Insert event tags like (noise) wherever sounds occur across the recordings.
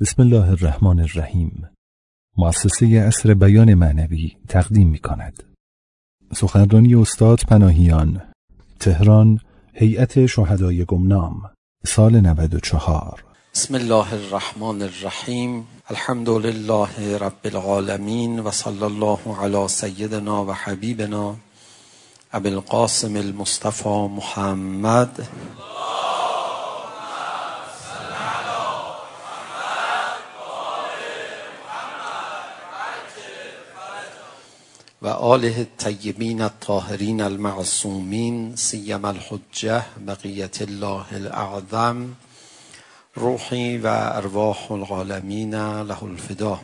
بسم الله الرحمن الرحیم مؤسسه اصر بیان معنوی تقدیم می کند. سخنرانی استاد پناهیان تهران هیئت شهدای گمنام سال 94 بسم الله الرحمن الرحیم الحمد لله رب العالمین و صلی الله علی سیدنا و حبیبنا ابو القاسم المصطفى محمد وآله الطيبين الطاهرين المعصومين سيما الحجة بقية الله الأعظم روحي وأرواح العالمين له الفداء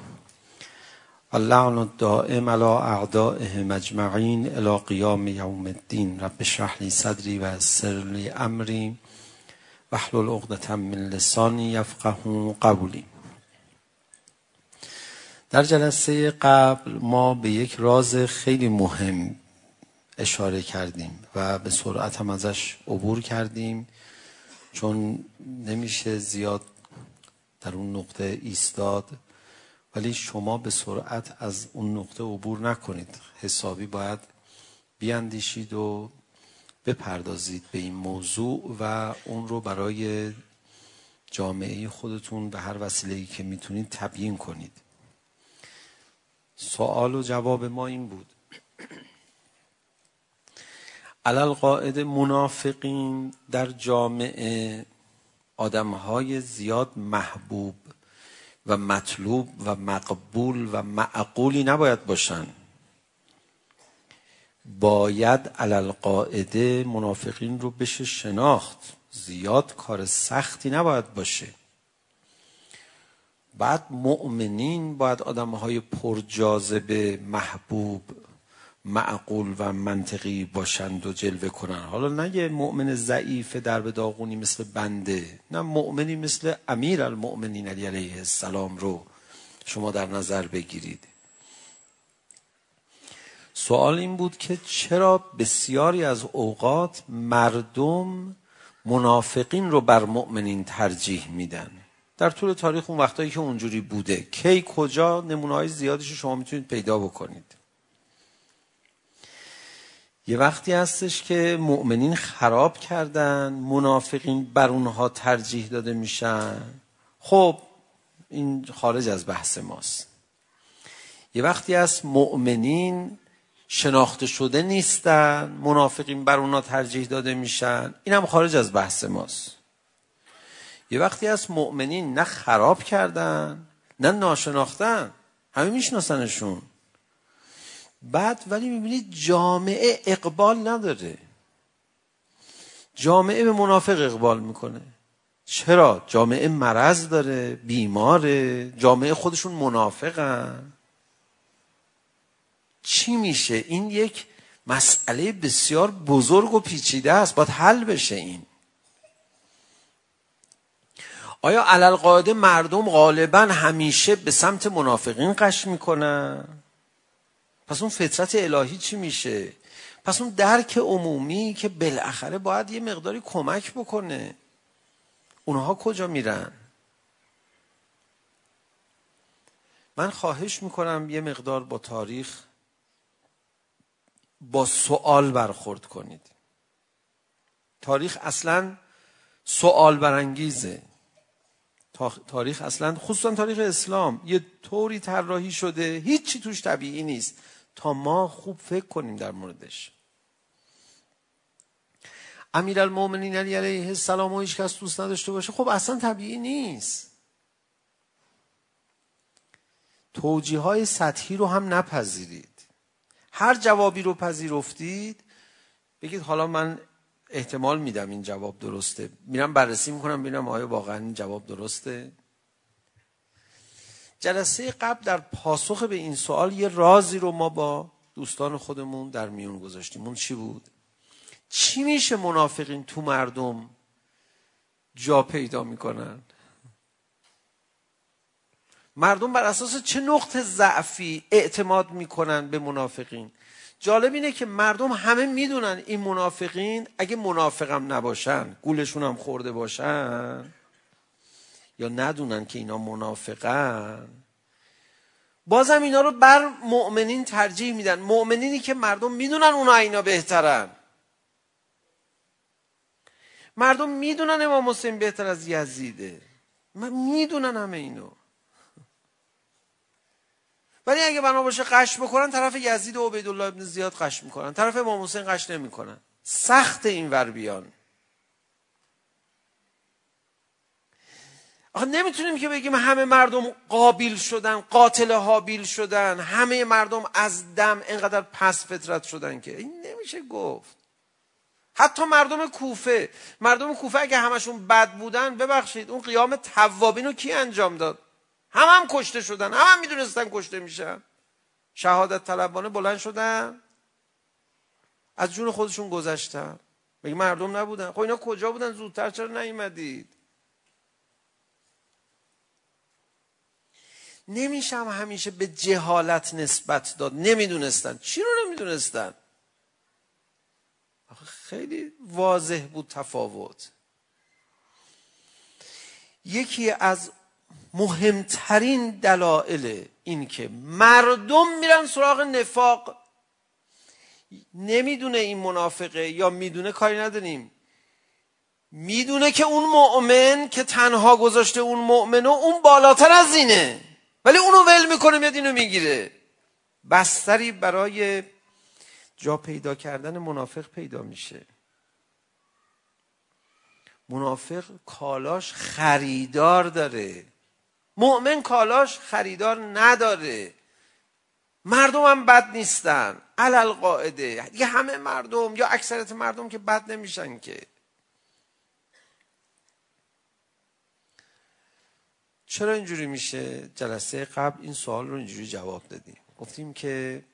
اللعن الدائم على أعدائه مجمعين إلى قيام يوم الدين رب اشرح لي صدري ويسر لي أمري واحلل عقدة من لساني يفقه قولي در جلسه قبل ما به یک راز خیلی مهم اشاره کردیم و به سرعت هم ازش عبور کردیم چون نمیشه زیاد در اون نقطه ایستاد. ولی شما به سرعت از اون نقطه عبور نکنید. حسابی باید بیاندیشید و بپردازید به این موضوع و اون رو برای جامعه خودتون به هر وسیله‌ای که میتونید تبیین کنید. سوال و جواب ما این بود. علال قاعد منافقین در جامعه آدم های زیاد محبوب و مطلوب و مقبول و معقولی نباید باشن. باید علال قاعده منافقین رو بشه شناخت. زیاد کار سختی نباید باشه. بعد مؤمنین باید آدم های پرجاذبه محبوب معقول و منطقی باشند و جلوه کنن حالا نه یه مؤمن ضعیف در به داغونی مثل بنده نه مؤمنی مثل امیر المؤمنین علی علیه السلام رو شما در نظر بگیرید سوال این بود که چرا بسیاری از اوقات مردم منافقین رو بر مؤمنین ترجیح میدن در طول تاریخ اون وقتایی که اونجوری بوده. کی کجا؟ نمونه های زیادش رو شما میتونید پیدا بکنید. یه وقتی هستش که مؤمنین خراب کردن منافقین بر اونها ترجیح داده میشن. خب این خارج از بحث ماست. یه وقتی هست مؤمنین شناخته شده نیستن منافقین بر اونها ترجیح داده میشن این هم خارج از بحث ماست. یه وقتی از مؤمنین نه خراب کردن نه ناشناختن همه میشناسنشون بعد ولی میبینید جامعه اقبال نداره جامعه به منافق اقبال میکنه چرا جامعه مرض داره بیماره جامعه خودشون منافقن چی میشه این یک مسئله بسیار بزرگ و پیچیده است باید حل بشه این آیا علل قاعده مردم غالبا همیشه به سمت منافقین قش میکنن؟ پس اون فطرت الهی چی میشه؟ پس اون درک عمومی که بالاخره باید یه مقداری کمک بکنه. اونها کجا میرن؟ من خواهش میکنم یه مقدار با تاریخ با سوال برخورد کنید. تاریخ اصلا سوال برانگیزه. تاریخ اصلا خصوصا تاریخ اسلام یه طوری طراحی شده هیچی توش طبیعی نیست تا ما خوب فکر کنیم در موردش امیرالمومنین علی علیه السلام و هیچ کس دوست نداشته باشه خب اصلا طبیعی نیست توجیه های سطحی رو هم نپذیرید هر جوابی رو پذیرفتید بگید حالا من احتمال میدم این جواب درسته. میرم بررسی میکنم ببینم آیا واقعا این جواب درسته. جلسه قبل در پاسخ به این سوال یه رازی رو ما با دوستان خودمون در میون گذاشتیم. اون چی بود؟ چی میشه منافقین تو مردم جا پیدا میکنن؟ مردم بر اساس چه نقطه ضعفی اعتماد میکنن به منافقین؟ جالب اینه که مردم همه میدونن این منافقین اگه منافقم نباشن گولشون هم خورده باشن یا ندونن که اینا منافقن. بازم اینا رو بر مؤمنین ترجیح میدن. مؤمنینی که مردم میدونن اونا اینا بهترن. مردم میدونن امام حسین بهتر از یزیده. من میدونن همه اینو. ولی اگه بنا باشه قش بکنن طرف یزید و عبیدالله ابن زیاد قش میکنن. طرف امام حسین قش نمیکنن. سخت این ور بیان. آخه نمیتونیم که بگیم همه مردم قابل شدن قاتل حابیل شدن همه مردم از دم اینقدر پس فطرت شدن که. این نمیشه گفت. حتی مردم کوفه. مردم کوفه اگه همشون بد بودن ببخشید اون قیام توابین رو کی انجام داد؟ هم هم کشته شدن هم هم میدونستن کشته میشن شهادت طلبانه بلند شدن از جون خودشون گذشتن میگه مردم نبودن خب اینا کجا بودن زودتر چرا نیومدید نمیشم همیشه به جهالت نسبت داد نمیدونستن چی رو نمیدونستن خیلی واضح بود تفاوت یکی از مهمترین دلائل این که مردم میرن سراغ نفاق نمیدونه این منافقه یا میدونه کاری نداریم میدونه که اون مؤمن که تنها گذاشته اون مؤمنو اون بالاتر از اینه ولی اونو ول میکنه میاد اینو میگیره بستری برای جا پیدا کردن منافق پیدا میشه منافق کالاش خریدار داره مؤمن کالاش خریدار نداره مردم هم بد نیستن علل قاعده دیگه همه مردم یا اکثریت مردم که بد نمیشن که چرا اینجوری میشه جلسه قبل این سوال رو اینجوری جواب دادیم گفتیم که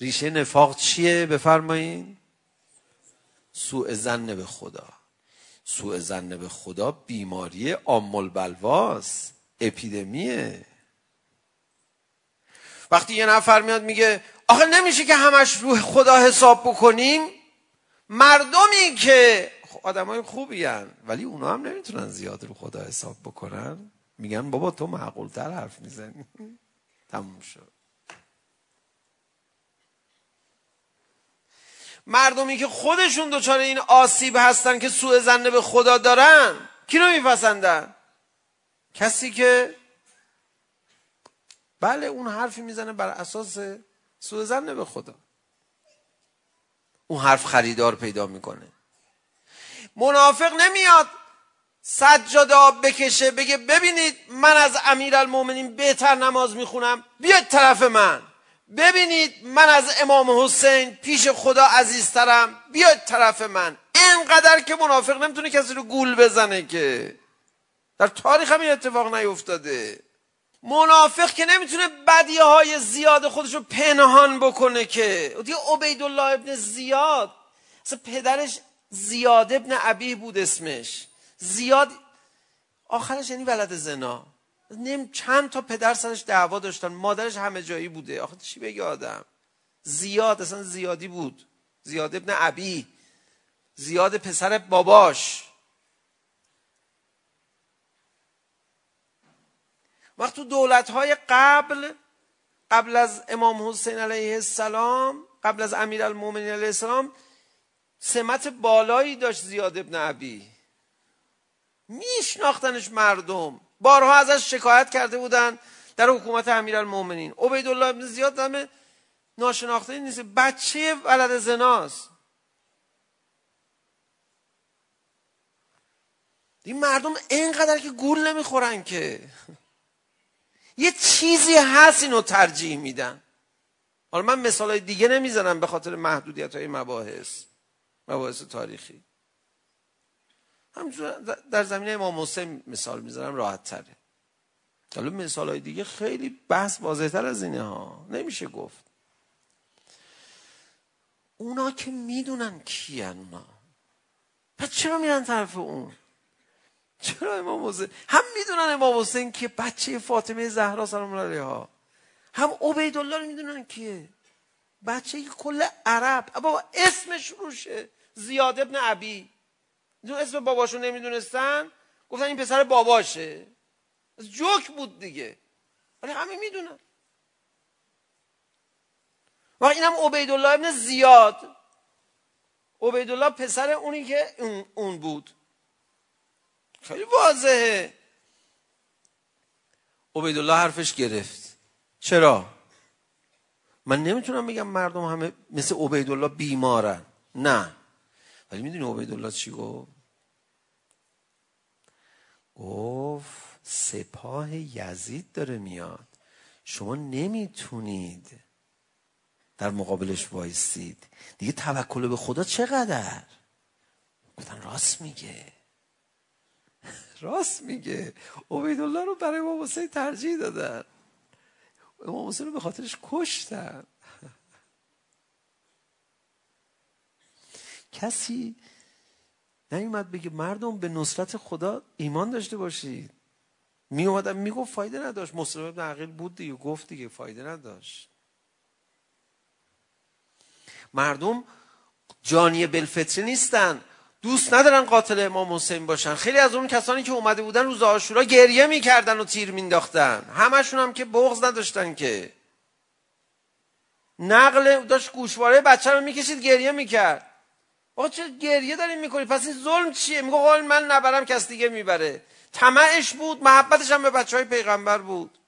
ریشه نفاق چیه بفرمایید سوء ظن به خدا سوء ظن به خدا بیماری عام البلواست اپیدمیه وقتی یه نفر میاد میگه آخه نمیشه که همش روح خدا حساب بکنیم مردمی که آدمای خوبی هن. ولی اونا هم نمیتونن زیاد رو خدا حساب بکنن میگن بابا تو معقول تر حرف میزنی تموم شد مردمی که خودشون دوچار این آسیب هستن که سوء زنه به خدا دارن کی رو میپسندن کسی که بله اون حرفی میزنه بر اساس سوء ظن به خدا. اون حرف خریدار پیدا میکنه. منافق نمیاد سجاده آب بکشه بگه ببینید من از امیر المومنین بهتر نماز میخونم. بیاید طرف من. ببینید من از امام حسین پیش خدا عزیزترم. بیاید طرف من. اینقدر که منافق نمیتونه کسی رو گول بزنه که. در تاریخ هم این اتفاق نیفتاده منافق که نمیتونه بدیه های زیاد خودش رو پنهان بکنه که دیگه عبیدالله ابن زیاد اصلا پدرش زیاد ابن عبی بود اسمش زیاد آخرش یعنی ولد زنا نیم چند تا پدر سرش دعوا داشتن مادرش همه جایی بوده آخه چی بگه آدم زیاد اصلا زیادی بود زیاد ابن عبی زیاد پسر باباش وقت تو دولت های قبل قبل از امام حسین علیه السلام قبل از امیر المومنین علیه السلام سمت بالایی داشت زیاد ابن عبی میشناختنش مردم بارها ازش شکایت کرده بودن در حکومت امیر المومنین عبیدالله ابن زیاد دمه ناشناخته نیست بچه ولد زناست این مردم اینقدر که گول نمیخورن که یه چیزی هست اینو ترجیح میدن حالا من مثالای دیگه نمیزنم به خاطر محدودیت های مباحث مباحث تاریخی. همچنان در زمینه امام حسین مثال میزنم راحت تره حالا مثال های دیگه خیلی بحث واضح تر از اینه ها. نمیشه گفت. اونا که میدونن کیان اونا. پس چرا میرن طرف اون؟ چرا امام حسین هم میدونن امام حسین که بچه فاطمه زهرا سلام الله علیها هم عبیدالله رو میدونن که بچه کل عرب بابا اسمش روشه زیاد ابن عبی دو اسم باباشو نمیدونستن گفتن این پسر باباشه از جوک بود دیگه ولی همه میدونن و این هم عبیدالله ابن زیاد عبیدالله پسر اونی که اون بود واضحه عبیدالله حرفش گرفت چرا من نمیتونم بگم مردم همه مثل عبیدالله بیمارن نه ولی میدونی عبیدالله چی گفت گفت سپاه یزید داره میاد شما نمیتونید در مقابلش وایسید دیگه توکل به خدا چقدر گفتن راست میگه راست میگه عبید الله رو برای امام حسین ترجیح دادن امام حسین رو به خاطرش کشتن کسی نیومد بگه مردم به نصرت خدا ایمان داشته باشید می اومدم میگفت فایده نداشت مصطفی ابن عقیل بود دیگه گفت دیگه فایده نداشت مردم جانی بالفطری نیستن دوست ندارن قاتل امام حسین باشن. خیلی از اون کسانی که اومده بودن روز عاشورا گریه میکردن و تیر مینداختن همشون هم که بغض نداشتن که. نقل داشت گوشواره بچه رو میکشید گریه میکرد. آقا چه گریه داریم میکنی؟ پس این ظلم چیه؟ میگه قول من نبرم کس دیگه میبره. طمعش بود محبتش هم به بچه های پیغمبر بود.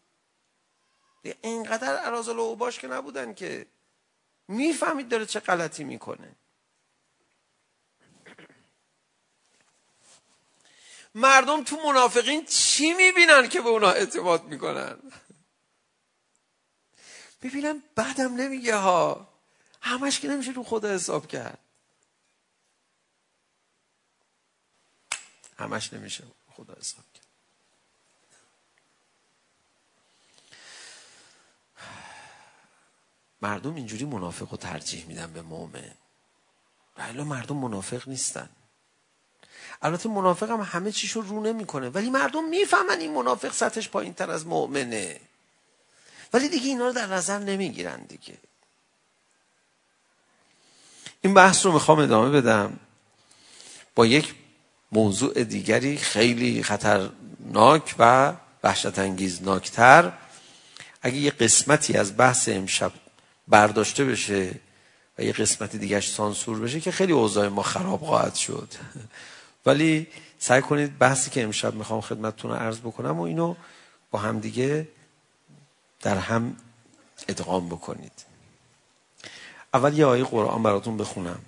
اینقدر عراض و باش که نبودن که. میفهمید داره چه غلطی میکنه. مردم تو منافقین چی میبینن که به اونا اعتماد میکنن؟ ببینم بعدم نمیگه ها. همش که نمیشه رو خدا حساب کرد. همش نمیشه خدا حساب کرد. مردم اینجوری منافق رو ترجیح میدن به مؤمن ولی مردم منافق نیستن. البته منافق هم همه چیشو رو نمیکنه. ولی مردم میفهمن این منافق سطحش پایین تر از مؤمنه. ولی دیگه اینا رو در نظر نمیگیرن دیگه. این بحث رو میخوام ادامه بدم. با یک موضوع دیگری خیلی خطرناک و وحشت انگیز ناکتر اگه یه قسمتی از بحث امشب برداشته بشه و یه قسمت دیگهش سانسور بشه که خیلی اوضاع ما خراب خواهد شد. ولی سعی کنید بحثی که امشب میخوام خدمتتون رو عرض بکنم و اینو با هم دیگه در هم ادغام بکنید. اول یه آیه قرآن براتون بخونم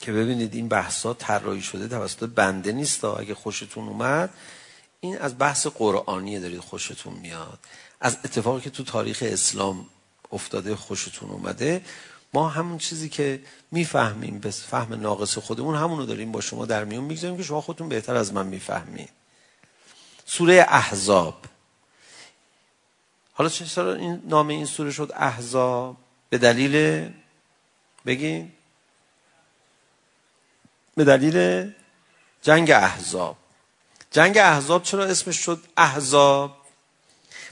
که ببینید این بحثا طراحی شده توسط بنده نیست. اگه خوشتون اومد این از بحث قرآنیه دارید خوشتون میاد. از اتفاقی که تو تاریخ اسلام افتاده خوشتون اومده ما همون چیزی که میفهمیم به فهم ناقص خودمون همونو داریم با شما در میون میگذاریم که شما خودتون بهتر از من میفهمید. سوره احزاب. حالا چه سال این نام این سوره شد احزاب؟ به دلیل بگین به دلیل جنگ احزاب. جنگ احزاب چرا اسمش شد احزاب؟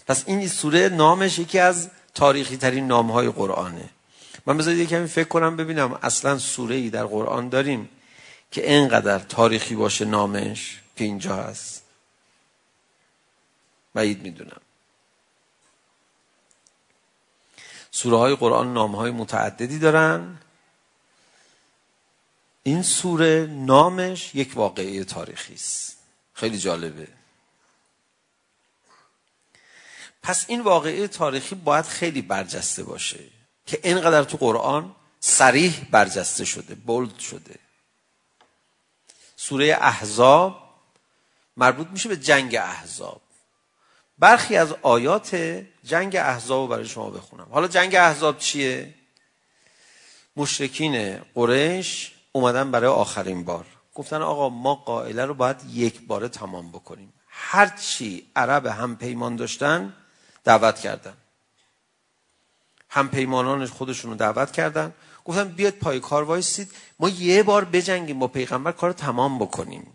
پس این سوره نامش یکی از تاریخی ترین نام های قرآنه. من بذارید یکمی فکر کنم ببینم اصلا سوره ای در قرآن داریم که اینقدر تاریخی باشه نامش که اینجا هست بعید میدونم سوره های قرآن نام های متعددی دارن این سوره نامش یک واقعه تاریخی است خیلی جالبه پس این واقعه تاریخی باید خیلی برجسته باشه که اینقدر تو قرآن صریح برجسته شده بولد شده. سوره احزاب مربوط میشه به جنگ احزاب. برخی از آیات جنگ احزاب رو برای شما بخونم. حالا جنگ احزاب چیه؟ مشرکین قریش اومدن برای آخرین بار. گفتن آقا ما قائله رو باید یک باره تمام بکنیم. هرچی عرب هم پیمان داشتن دعوت کردن. هم پیمانان خودشون رو دعوت کردن. گفتن بیاد پای کار وایسید. ما یه بار بجنگیم با پیغمبر کار تمام بکنیم.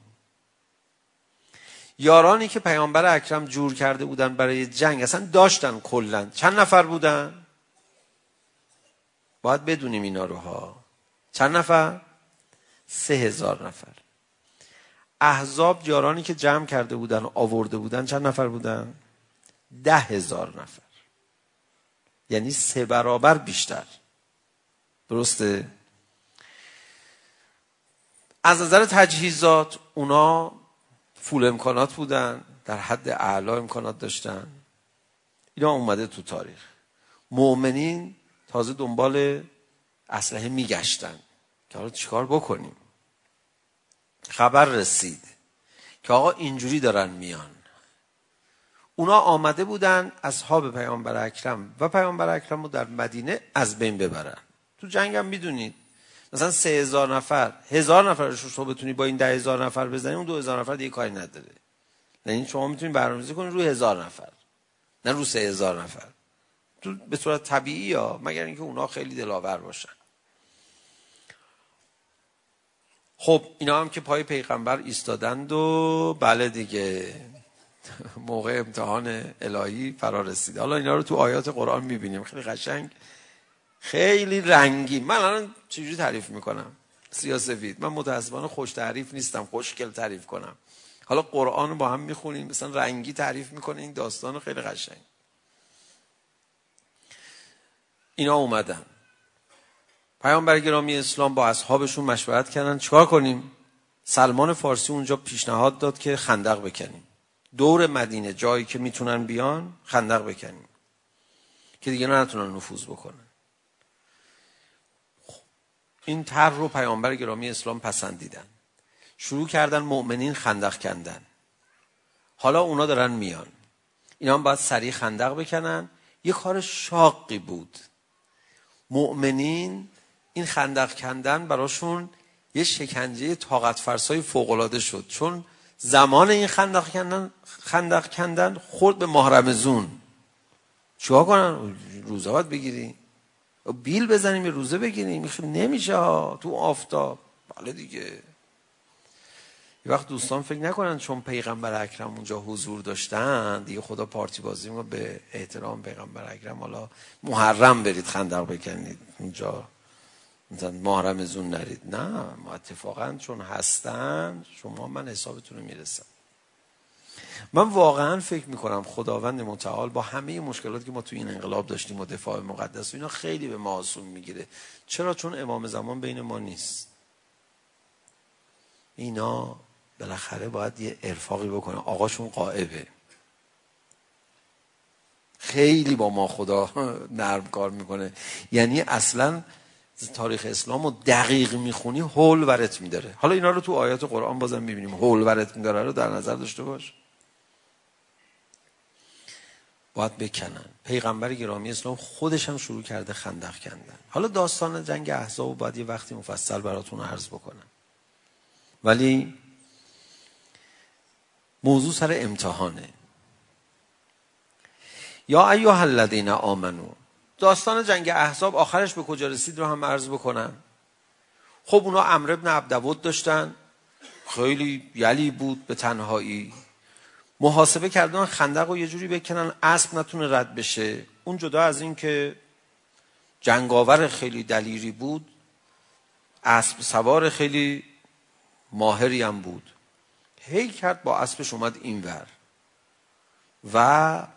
یارانی که پیامبر اکرم جور کرده بودن برای جنگ اصلا داشتن کلا چند نفر بودن؟ باید بدونیم اینا رو ها. چند نفر؟ سه هزار نفر. احزاب یارانی که جمع کرده بودن و آورده بودن چند نفر بودن؟ ده هزار نفر. یعنی سه برابر بیشتر. درسته؟ از نظر تجهیزات اونا فول امکانات بودن در حد اعلی امکانات داشتن. اینا اومده تو تاریخ. مؤمنین تازه دنبال اسلحه میگشتن که حالا چیکار بکنیم؟ خبر رسید که آقا اینجوری دارن میان. اونا آمده بودن اصحاب پیامبر اکرم و پیامبر اکرم رو در مدینه از بین ببرن. تو جنگ هم میدونید. مثلا 3000 نفر 1000 نفر رو شما بتونی با این 10000 نفر بزنی اون 2000 نفر دیگه کاری نداره. یعنی شما میتونید برنامه‌ریزی کنید روی 1000 نفر نه رو 3000 نفر. تو به صورت طبیعی یا مگر اینکه اونا خیلی دلاور باشن. خب اینا هم که پای پیغمبر ایستادند و بله دیگه. (laughs) موقع امتحان الهی فرا رسید. حالا اینا رو تو آیات قرآن میبینیم. خیلی قشنگ. خیلی رنگی. من الان چجوری تعریف میکنم؟ سیاسفید من متاسفانه خوش تعریف نیستم. خوشگل تعریف کنم. حالا قرآن رو با هم میخونیم. مثلا رنگی تعریف میکنه این داستان خیلی قشنگ. اینا اومدن. پیامبر گرامی اسلام با اصحابشون مشورت کردن. چیکار کنیم؟ سلمان فارسی اونجا پیشنهاد داد که خندق بکنیم. دور مدینه جایی که میتونن بیان خندق بکنیم. که دیگه نتونن نفوذ بکنن. این تر رو پیامبر گرامی اسلام پسندیدن. شروع کردن مؤمنین خندق کندن. حالا اونا دارن میان. اینا هم باید سریع خندق بکنن. یه کار شاقی بود. مؤمنین این خندق کندن براشون یه شکنجه طاقت فرسای فوق‌العاده شد. چون زمان این خندق کندن خندق کندن خورد به محرم زون چیکار کنن روزه باید بگیری بیل بزنیم روزه بگیریم نمیشه ها تو آفتاب بله دیگه یه وقت دوستان فکر نکنن چون پیغمبر اکرم اونجا حضور داشتن دیگه خدا پارتی بازی ما به احترام پیغمبر اکرم حالا محرم برید خندق بکنید اونجا مثلا محرم زون نرید نه ما اتفاقا چون هستن شما من حسابتون رو میرسم من واقعا فکر میکنم خداوند متعال با همه مشکلاتی که ما تو این انقلاب داشتیم و دفاع مقدس و اینا خیلی به ما آسون میگیره چرا چون امام زمان بین ما نیست اینا بالاخره باید یه ارفاقی بکنه آقاشون قائبه خیلی با ما خدا نرم کار میکنه یعنی اصلا تاریخ اسلام رو دقیق میخونی هول ورت میداره حالا اینا رو تو آیات قرآن بازم میبینیم هول ورت میداره رو در نظر داشته باش باید بکنن پیغمبر گرامی اسلام خودش هم شروع کرده خندق کندن حالا داستان جنگ احزاب رو بعد یه وقتی مفصل براتون عرض بکنم ولی موضوع سر امتحانه یا ایها الذین آمنو داستان جنگ احزاب آخرش به کجا رسید رو هم عرض بکنم. خب اونا امر ابن عبدود داشتن. خیلی یلی بود به تنهایی. محاسبه کردن خندق رو یه جوری بکنن اسب نتونه رد بشه. اون جدا از این که جنگاور خیلی دلیری بود. اسب سوار خیلی ماهری هم بود. هی کرد با اسبش اومد اینور. و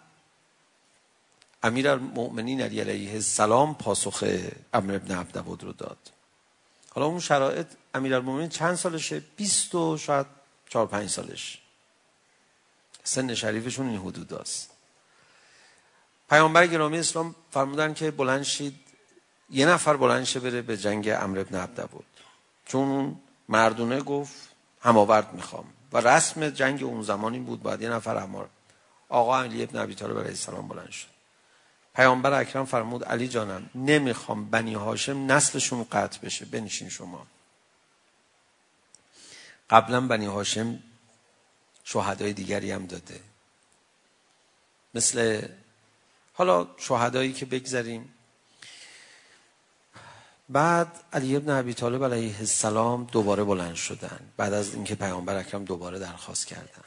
امیر المؤمنین علی علیه السلام پاسخ امر ابن عبدود رو داد. حالا اون شرایط امیر المؤمنین چند سالشه؟ 20 و شاید 4 5 سالش. سن شریفشون این حدود است. پیامبر گرامی اسلام فرمودن که بلند شید یه نفر بلند شه بره به جنگ امر ابن عبدود چون مردونه گفت هماورد میخوام. و رسم جنگ اون زمان این بود باید یه نفر همار آقا علی ابن عبی طالب علیه السلام بلند شد. پیامبر اکرم فرمود علی جانم نمیخوام بنی هاشم نسلشون قطع بشه بنشین شما قبلا بنی هاشم شهدای دیگری هم داده مثل حالا شهدایی که بگذاریم بعد علی ابن ابی طالب علیه السلام دوباره بلند شدن بعد از اینکه پیامبر اکرم دوباره درخواست کردن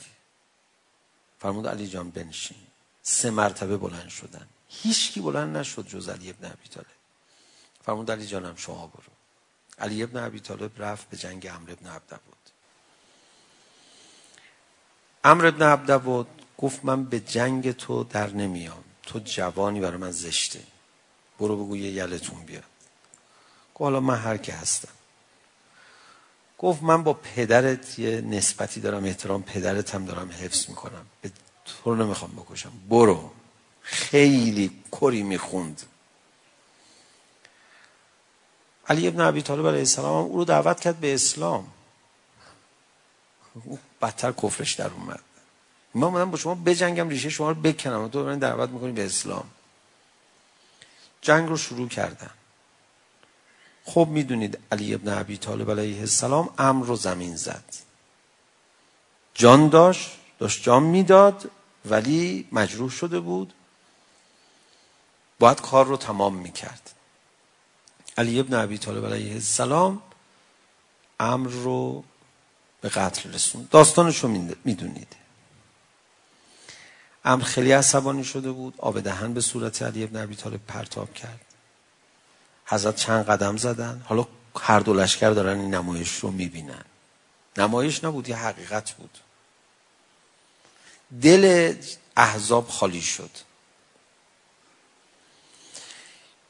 فرمود علی جان بنشین سه مرتبه بلند شدن هیچ کی بلند نشد جز علی ابن ابی طالب. فرمود علی جانم شما برو. علی ابن ابی طالب رفت به جنگ عمرو ابن عبدبود عمرو ابن عبدبود گفت من به جنگ تو در نمیام. تو جوانی برای من زشته. برو بگو یه یلتون بیاد. گفت حالا من هر کی هستم. گفت من با پدرت یه نسبتی دارم احترام پدرت هم دارم حفظ میکنم. به تو رو نمیخوام بکشم. برو. خیلی کری میخوند. علی ابن عبی طالب علیه السلام هم او رو دعوت کرد به اسلام. او بدتر کفرش در اومد. من آمدم با شما بجنگم ریشه شما رو بکنم. تو برای دعوت میکنی به اسلام. جنگ رو شروع کردن. خب میدونید علی ابن عبی طالب علیه السلام امر رو زمین زد. جان داشت داشت جان میداد ولی مجروح شده بود. باید کار رو تمام میکرد. علی ابن عبی طالب علیه السلام امر رو به قتل رسون داستانش رو میدونید. امر خیلی عصبانی شده بود. آب دهن به صورت علی ابن عبی طالب پرتاب کرد. حضرت چند قدم زدن. حالا هر دو لشکر دارن این نمایش رو میبینن. نمایش نبود یه حقیقت بود. دل احزاب خالی شد.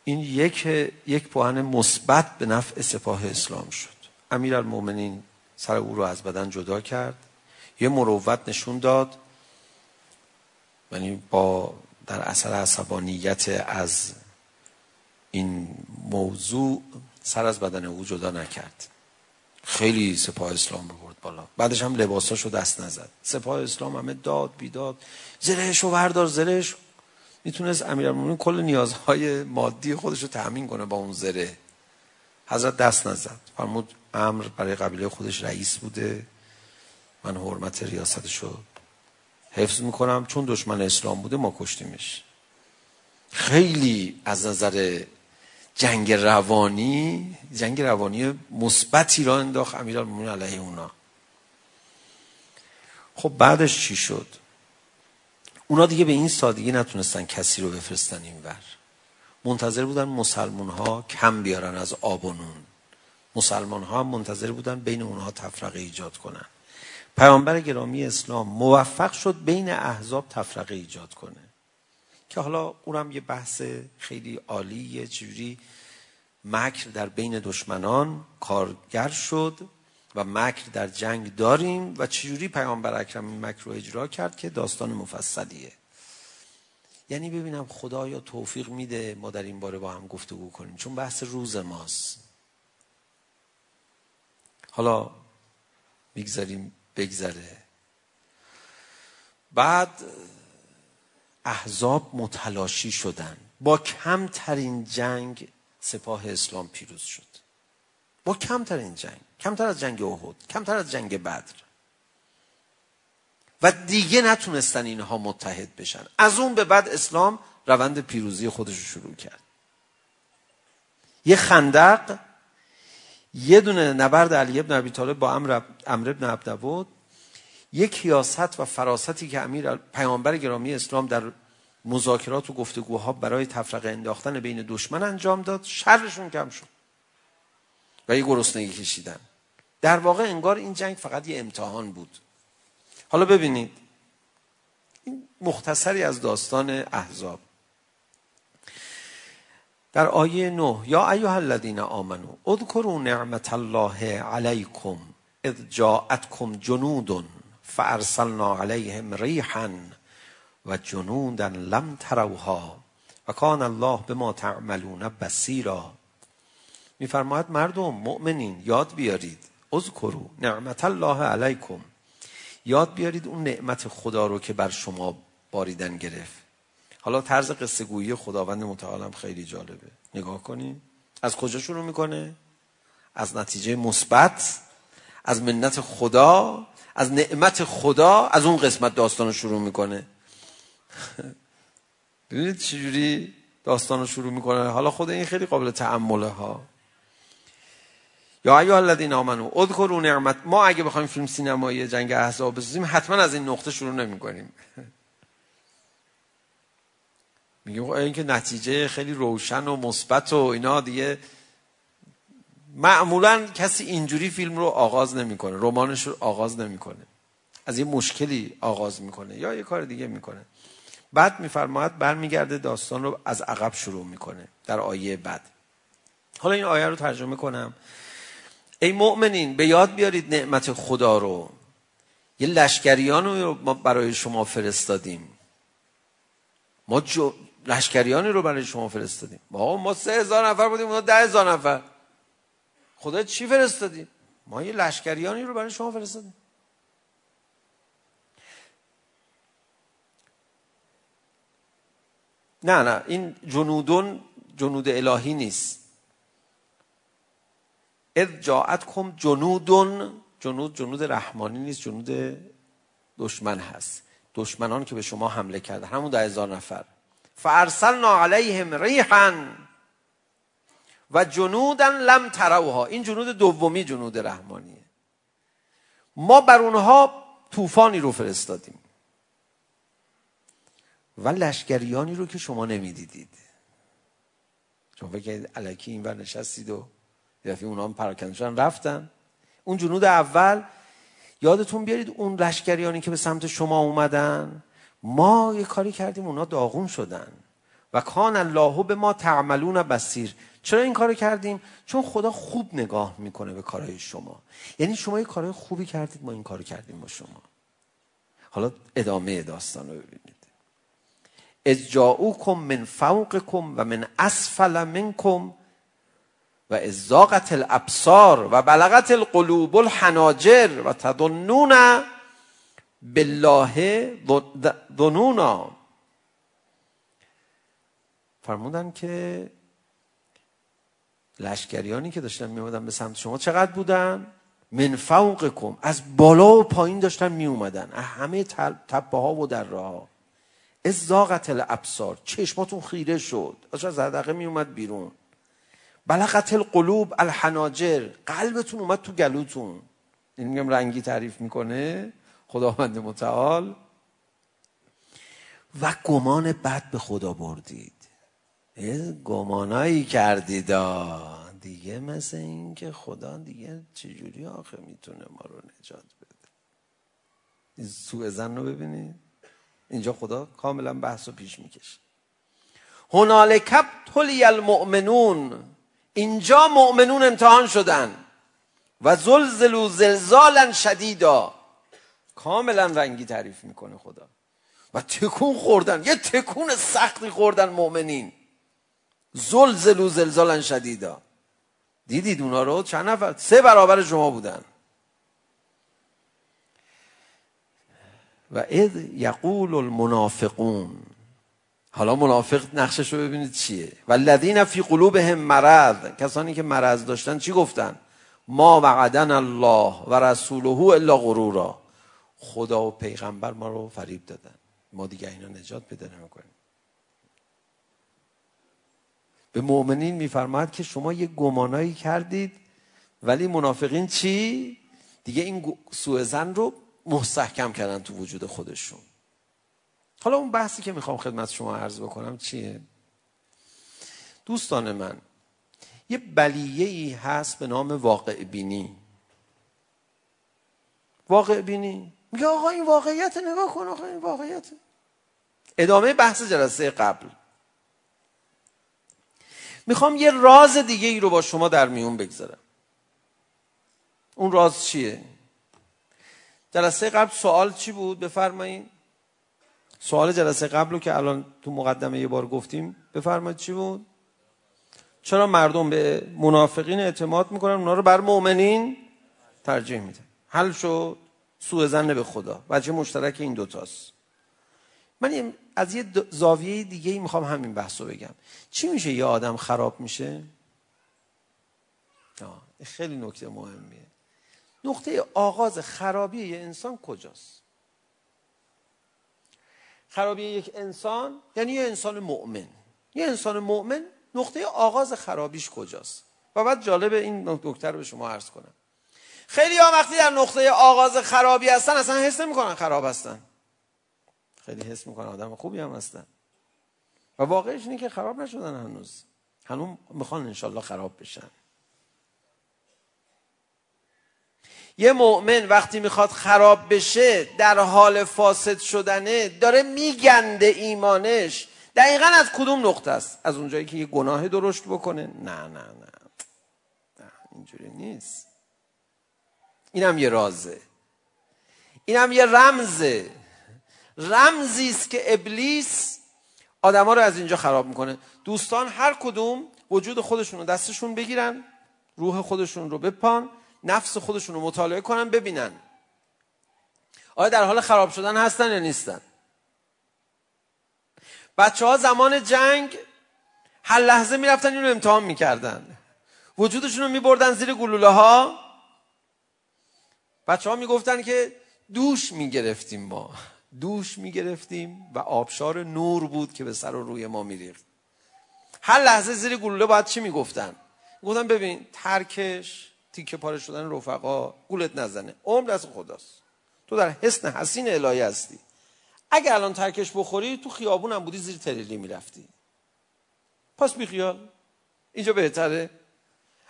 این یک یک پوهن مثبت به نفع سپاه اسلام شد. امیرالمومنین سر او رو از بدن جدا کرد. یه مروت نشون داد. یعنی با در اثر عصبانیت از این موضوع سر از بدن او جدا نکرد. خیلی سپاه اسلام رو برد بالا. بعدش هم لباساشو دست نزد. سپاه اسلام همه داد بیداد. زرهشو بردار زرهشو. میتونست امیرالمومنین کل نیازهای مادی خودش رو تأمین کنه با اون زره. حضرت دست نزد. فرمود امر برای قبیله خودش رئیس بوده. من حرمت ریاستش رو حفظ میکنم. چون دشمن اسلام بوده ما کشتیمش. خیلی از نظر جنگ روانی جنگ روانی مثبتی را انداخت امیرالمومنین علیه اونا. خب بعدش چی شد؟ اونا دیگه به این سادگی نتونستن کسی رو بفرستن این ور. منتظر بودن مسلمان ها کم بیارن از آب و نون. مسلمان ها هم منتظر بودن بین اونها تفرقه ایجاد کنن. پیامبر گرامی اسلام موفق شد بین احزاب تفرقه ایجاد کنه. که حالا اونم یه بحث خیلی عالی یه جوری مکر در بین دشمنان کارگر شد. و مکر در جنگ داریم و چجوری پیامبر اکرم این مکر رو اجرا کرد که داستان مفصلیه. یعنی ببینم خدا یا توفیق میده ما در این باره با هم گفتگو کنیم. چون بحث روز ماست. حالا میگذاریم بگذره. بعد احزاب متلاشی شدن. با کمترین جنگ سپاه اسلام پیروز شد. با کمترین جنگ. کمتر از جنگ احد کمتر از جنگ بدر و دیگه نتونستن اینها متحد بشن از اون به بعد اسلام روند پیروزی خودش رو شروع کرد یه خندق یه دونه نبرد علی ابن ابی طالب با امر امر ابن عبدود یک کیاست و فراستی که امیر پیامبر گرامی اسلام در مذاکرات و گفتگوها برای تفرقه انداختن بین دشمن انجام داد شرشون کم شد و یه گرسنگی کشیدن. در واقع انگار این جنگ فقط یه امتحان بود. حالا ببینید این مختصری از داستان احزاب. در آیه 9 یا ایها الذین آمنو اذکروا نعمت الله علیکم اذ جاءتکم جنود فارسلنا علیهم ریحا و جنودا لم تروها و کان الله بما تعملون بصیرا. میفرماید مردم مؤمنین یاد بیارید اذکروا نعمت الله علیکم یاد بیارید اون نعمت خدا رو که بر شما باریدن گرفت حالا طرز قصه گویی خداوند متعالم خیلی جالبه نگاه کنیم از کجا شروع میکنه از نتیجه مثبت از منت خدا از نعمت خدا از اون قسمت داستان رو شروع میکنه ببینید چجوری داستان رو شروع میکنه حالا خود این خیلی قابل تأمله ها یا ایها الذین آمنو اذکروا نعمت ما اگه بخوایم فیلم سینمایی جنگ احزاب بسازیم حتما از این نقطه شروع نمی‌کنیم. (laughs) میگه این که نتیجه خیلی روشن و مثبت و اینا دیگه. معمولا کسی اینجوری فیلم رو آغاز نمی‌کنه رمانش رو آغاز نمی‌کنه. از یه مشکلی آغاز می‌کنه یا یه کار دیگه می‌کنه. بعد میفرماید برمیگرده داستان رو از عقب شروع می‌کنه در آیه بعد. حالا این آیه رو ترجمه کنم. ای مؤمنین به یاد بیارید نعمت خدا رو یه لشکریان رو ما برای شما فرستادیم ما جو... لشکریانی رو برای شما فرستادیم ما ما سه هزار نفر بودیم اونا ده هزار نفر خدا چی فرستادیم ما یه لشکریانی رو برای شما فرستادیم نه نه این جنودون جنود الهی نیست اذ جاءتكم جنودون جنود جنود رحمانی نیست جنود دشمن هست. دشمنان که به شما حمله کردن همون ده هزار نفر. فارسلنا علیهم ریحا و جنودا لم تروها. این جنود دومی جنود رحمانیه ما بر اونها طوفانی رو فرستادیم. و لشکریانی رو که شما نمیدیدید. شما بگید الکی این ور نشستید و دفعه اونا پراکنده شدن رفتن اون جنود اول یادتون بیارید اون لشکریانی که به سمت شما اومدن ما یه کاری کردیم اونا داغون شدن و کان الله به ما تعملون بسیر چرا این کارو کردیم چون خدا خوب نگاه میکنه به کارهای شما یعنی شما یه کارهای خوبی کردید ما این کارو کردیم با شما حالا ادامه داستان رو ببینید از جاؤکم من فوقکم و من اسفل منکم و ازاقت الابصار و بلغت القلوب الحناجر و تظنون بالله ظنونا فرمودن که لشکریانی که داشتن میومدن به سمت شما چقدر بودن من فوقکم از بالا و پایین داشتن می اومدن از همه تپه ها و در راه از زاغت الابصار چشماتون خیره شد از از حدقه می اومد بیرون بلغت القلوب الحناجر قلبتون اومد تو گلوتون این میگم رنگی تعریف میکنه خداوند متعال و گمان بد به خدا بردید گمانایی کردید دیگه مثل این که خدا دیگه چجوری آخه میتونه ما رو نجات بده این سوء زن رو ببینید اینجا خدا کاملا بحث رو پیش میکشه هنالکب ابتلی المؤمنون اینجا مؤمنون امتحان شدن و زلزلو زلزالا شدیدا. کاملا رنگی تعریف میکنه خدا. و تکون خوردن یه تکون سختی خوردن مؤمنین. زلزلو زلزالا شدیدا. دیدید اونا رو؟ چند نفر؟ سه برابر شما بودن. و اذ یقول المنافقون حالا منافق نقشش رو ببینید چیه والذین فی قلوبهم مرض کسانی که مرض داشتن چی گفتن ما وعدن الله و رسوله الا غرورا خدا و پیغمبر ما رو فریب دادن ما دیگه اینا نجات پیدا نمیکنیم به مؤمنین میفرماید که شما یه گمانایی کردید ولی منافقین چی دیگه این سوء زن رو مستحکم کردن تو وجود خودشون حالا اون بحثی که میخوام خدمت شما عرض بکنم چیه؟ دوستان من یه بلیه ای هست به نام واقع بینی. واقع بینی؟ میگه آقا این واقعیت نگاه کن آقا این واقعیت ادامه بحث جلسه قبل. میخوام یه راز دیگه ای رو با شما در میون بگذارم. اون راز چیه؟ جلسه قبل سوال چی بود؟ بفرمایید. سوال جلسه قبلو که الان تو مقدمه یه بار گفتیم بفرمایید چی بود؟ چرا مردم به منافقین اعتماد میکنن؟ اونا رو بر مؤمنین ترجیح میدن حل شد سوء ظن به خدا. وجه مشترک این دوتاست من از یه زاویه دیگه ای میخوام همین بحثو بگم. چی میشه یه آدم خراب میشه؟ آه خیلی نکته مهمیه. نقطه آغاز خرابی یه انسان کجاست؟ خرابی یک انسان یعنی یه انسان مؤمن. یه انسان مؤمن نقطه آغاز خرابیش کجاست؟ و بعد جالب این دکتر به شما عرض کنم. خیلی ها وقتی در نقطه آغاز خرابی هستن اصلا حس نمیکنن خراب هستن. خیلی حس میکنن آدم خوبی هم هستن. و واقعش اینه که خراب نشدن هنوز. هنوز میخوان انشالله خراب بشن. یه مؤمن وقتی میخواد خراب بشه در حال فاسد شدنه داره میگنده ایمانش. دقیقا از کدوم نقطه است؟ از اونجایی که یه گناه درشت بکنه؟ نه نه نه, نه اینجوری نیست. اینم یه رازه. اینم یه رمزه. رمزی است که ابلیس آدما رو از اینجا خراب میکنه. دوستان هر کدوم وجود خودشون رو دستشون بگیرن روح خودشون رو بپان. نفس خودشون رو مطالعه کنن ببینن. آیا در حال خراب شدن هستن یا نیستن؟ بچه ها زمان جنگ هر لحظه می رفتن اینو امتحان می کردن وجودشون رو می بردن زیر گلوله ها بچه ها می گفتن که دوش می گرفتیم ما. دوش می گرفتیم و آبشار نور بود که به سر و روی ما می ریخت هر لحظه زیر گلوله باید چی می گفتن گفتن ببین ترکش تیکه پاره شدن رفقا گولت نزنه. عمر دست خداست. تو در حسن حسین الهی هستی. اگه الان ترکش بخوری تو خیابون هم بودی زیر تریلی میرفتی. پس بیخیال اینجا بهتره.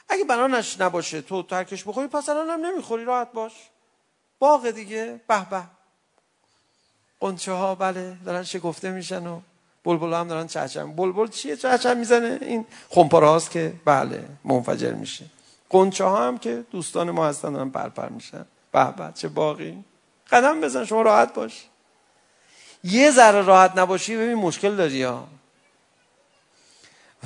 اگه بنانش نباشه تو ترکش بخوری پس الان هم نمیخوری. راحت باش. باغ دیگه. به به. قنچه ها بله دارن شکفته میشن و بلبل هم دارن چهچم. بلبل چیه چهچم میزنه؟ این خمپاره هاست که بله منفجر میشه. قنچه ها هم که دوستان ما هستن دارن پرپر میشن. به به چه باقی؟ قدم بزن شما راحت باش. یه ذره راحت نباشی ببین مشکل داری ها.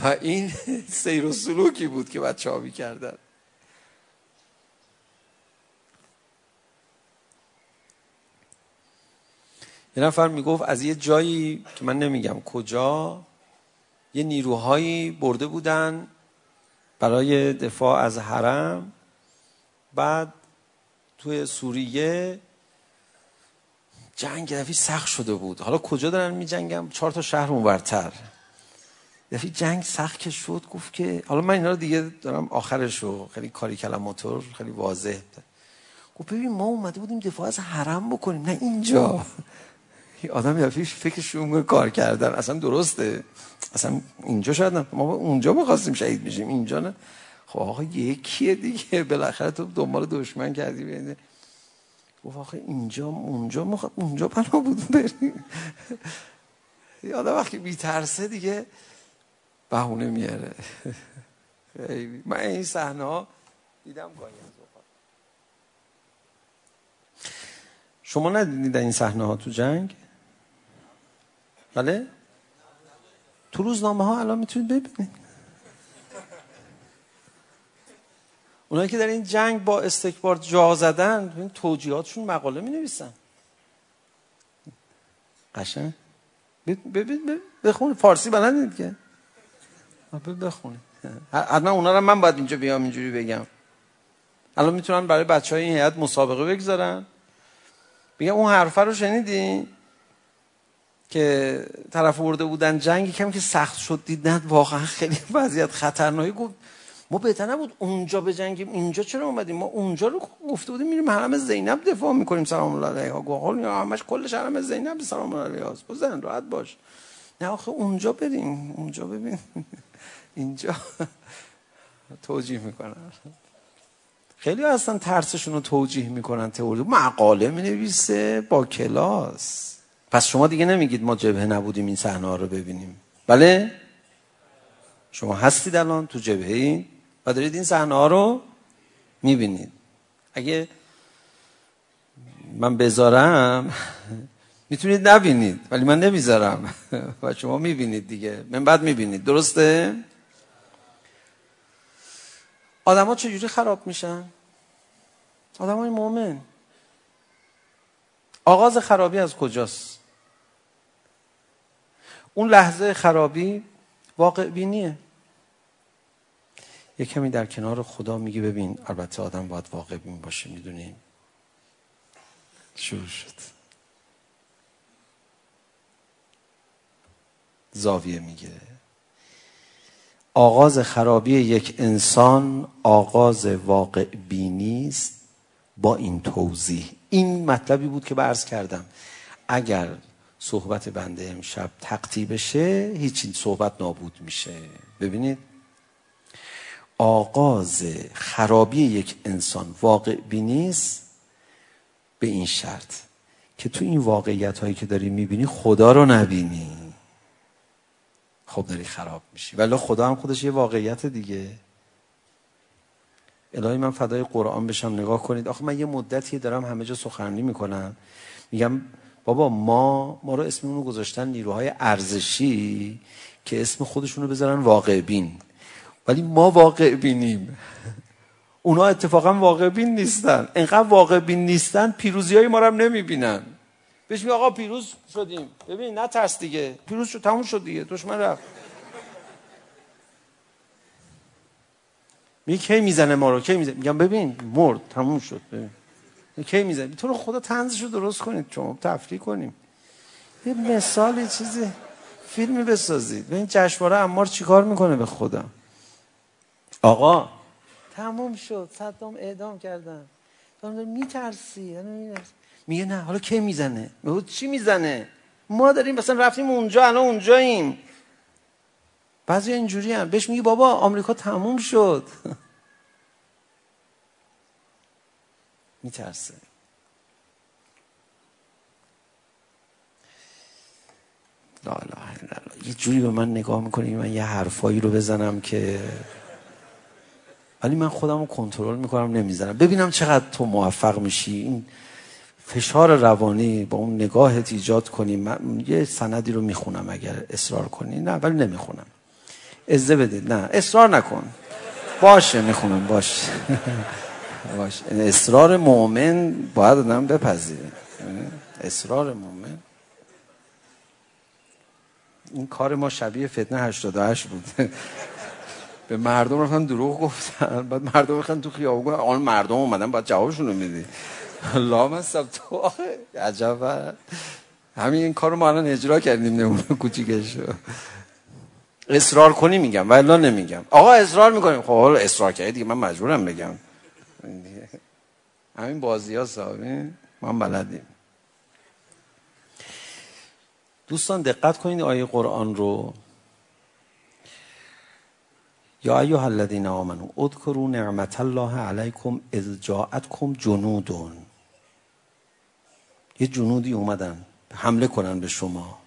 و این (laughs) سیر و سلوکی بود که بچه ها کردن یه نفر میگفت از یه جایی که من نمیگم کجا یه نیروهایی برده بودن. برای دفاع از حرم بعد توی سوریه جنگ دفعی سخت شده بود. حالا کجا دارن می جنگم چهار تا شهر اونورتر. دفعی جنگ سخت که شد گفت که حالا من اینا رو دیگه دارم آخرشو خیلی کاری کلم موتور خیلی واضح. گفت ببین ما اومده بودیم دفاع از حرم بکنیم نه اینجا. آدم یا فیش فکرش اون کار کردن اصلا درسته اصلا اینجا شاید ما اونجا بخواستیم شهید میشیم اینجا نه خب آقا یکیه دیگه بالاخره تو دنبال دشمن کردی بینه گفت آقا اینجا اونجا مخ... اونجا پناه بود بریم یادا وقتی میترسه دیگه بهونه میاره من این صحنه ها دیدم گاهی از اوقات شما ندیدید این صحنه ها تو جنگ بله تو روزنامه ها الان میتونید ببینید اونایی که در این جنگ با استکبار جا زدن این توجیهاتشون مقاله می نویسن قشنگ ببین بخون فارسی بلدید که بخونید حتما اونا رو من باید اینجا بیام اینجوری بگم الان میتونن برای بچه های این هیئت مسابقه بگذارن بگم اون حرفه رو شنیدین که طرف ورده بودن جنگ کم که سخت شد دیدن واقعا خیلی وضعیت خطرناکی گفت ما بهتر نبود اونجا به جنگیم. اینجا چرا اومدیم؟ ما اونجا رو گفته بودیم میریم حرم زینب دفاع میکنیم. سلام الله علیها گوهل یا همش کلش حرم زینب. سلام الله علیها بزن راحت باش. نه آخه اونجا بریم. اونجا ببین. (laughs) اینجا. توجیه میکنن خیلی اصلا ترسشون رو توجیه میکنن تئوری. مقاله مینویسه با کلاس. پس شما دیگه نمیگید ما جبهه نبودیم این صحنه رو ببینیم. بله؟ شما هستید الان تو جبهه این و دارید این صحنه ها رو میبینید. اگه من بذارم میتونید نبینید ولی من نمیذارم. و شما میبینید دیگه. من بعد میبینید. درسته؟ آدما چجوری خراب میشن؟ آدمای مؤمن آغاز خرابی از کجاست؟ اون لحظه خرابی واقع بینیه. یه کمی در کنار خدا میگه ببین البته آدم باید واقع بین باشه میدونی؟ شروع شد. زاویه میگه. آغاز خرابی یک انسان آغاز واقع بینی است با این توضیح. این مطلبی بود که عرض کردم. اگر صحبت بنده امشب تقطی بشه هیچ این صحبت نابود میشه. ببینید. آغاز خرابی یک انسان واقع بینیست به این شرط که تو این واقعیت هایی که داری میبینی خدا رو نبینی. خب داری خراب میشی. ولی خدا هم خودش یه واقعیت دیگه. الهی من فدای قرآن بشم نگاه کنید. آخه من یه مدتی دارم همه جا سخنرانی میکنم. میگم بابا ما ما رو اسم اونو گذاشتن نیروهای ارزشی که اسم خودشونو بذارن واقع بین. ولی ما واقع بینیم. اونا اتفاقا واقع بین نیستن. انقدر واقع بین نیستن پیروزی های ما رو هم نمیبینن. بهش میگه آقا پیروز شدیم. ببین نه ترس دیگه. پیروز شد تموم شد دیگه. دشمن رفت. میگه کی میزنه ما رو؟ کی میزنه؟ میگم ببین مرد تموم شد. ببین. کی میزنه تو رو خدا تنزشو درست کنید شما تفریح کنیم یه مثال یه چیزی فیلمی بسازید ببین جشنواره امار چیکار میکنه به خدا آقا تموم شد صدام اعدام کردن تو میترسی میگه نه حالا کی میزنه میگه چی میزنه ما داریم مثلا رفتیم اونجا الان اونجاییم بعضی اینجوری هم بهش میگه بابا آمریکا تموم شد میترسه لا لا لا یه جوری به من نگاه میکنه من یه حرفایی رو بزنم که ولی من خودم رو کنترل میکنم نمیزنم ببینم چقدر تو موفق میشی این فشار روانی با اون نگاهت ایجاد کنی من یه سندی رو میخونم اگر اصرار کنی نه ولی نمیخونم ازده بدید نه اصرار نکن باشه میخونم باشه باشه اصرار مؤمن باید آدم بپذیره اصرار مؤمن این کار ما شبیه فتنه 88 بود به مردم رفتن دروغ گفتن بعد مردم رفتن تو خیابون آن مردم اومدن بعد جوابشون رو میدی لام تو آخه عجب همین این کارو ما الان اجرا کردیم نمونه کوچیکش اصرار کنی میگم ولی نمیگم آقا اصرار میکنیم خب حالا اصرار کردی دیگه من مجبورم بگم کنین دیگه همین بازی ها صاحبه من بلدیم دوستان دقت کنید آیه قرآن رو یا ایها الذین آمنوا اذكروا نعمت الله علیکم اذ جاءتکم جنودون یه جنودی اومدن حمله کنن به شما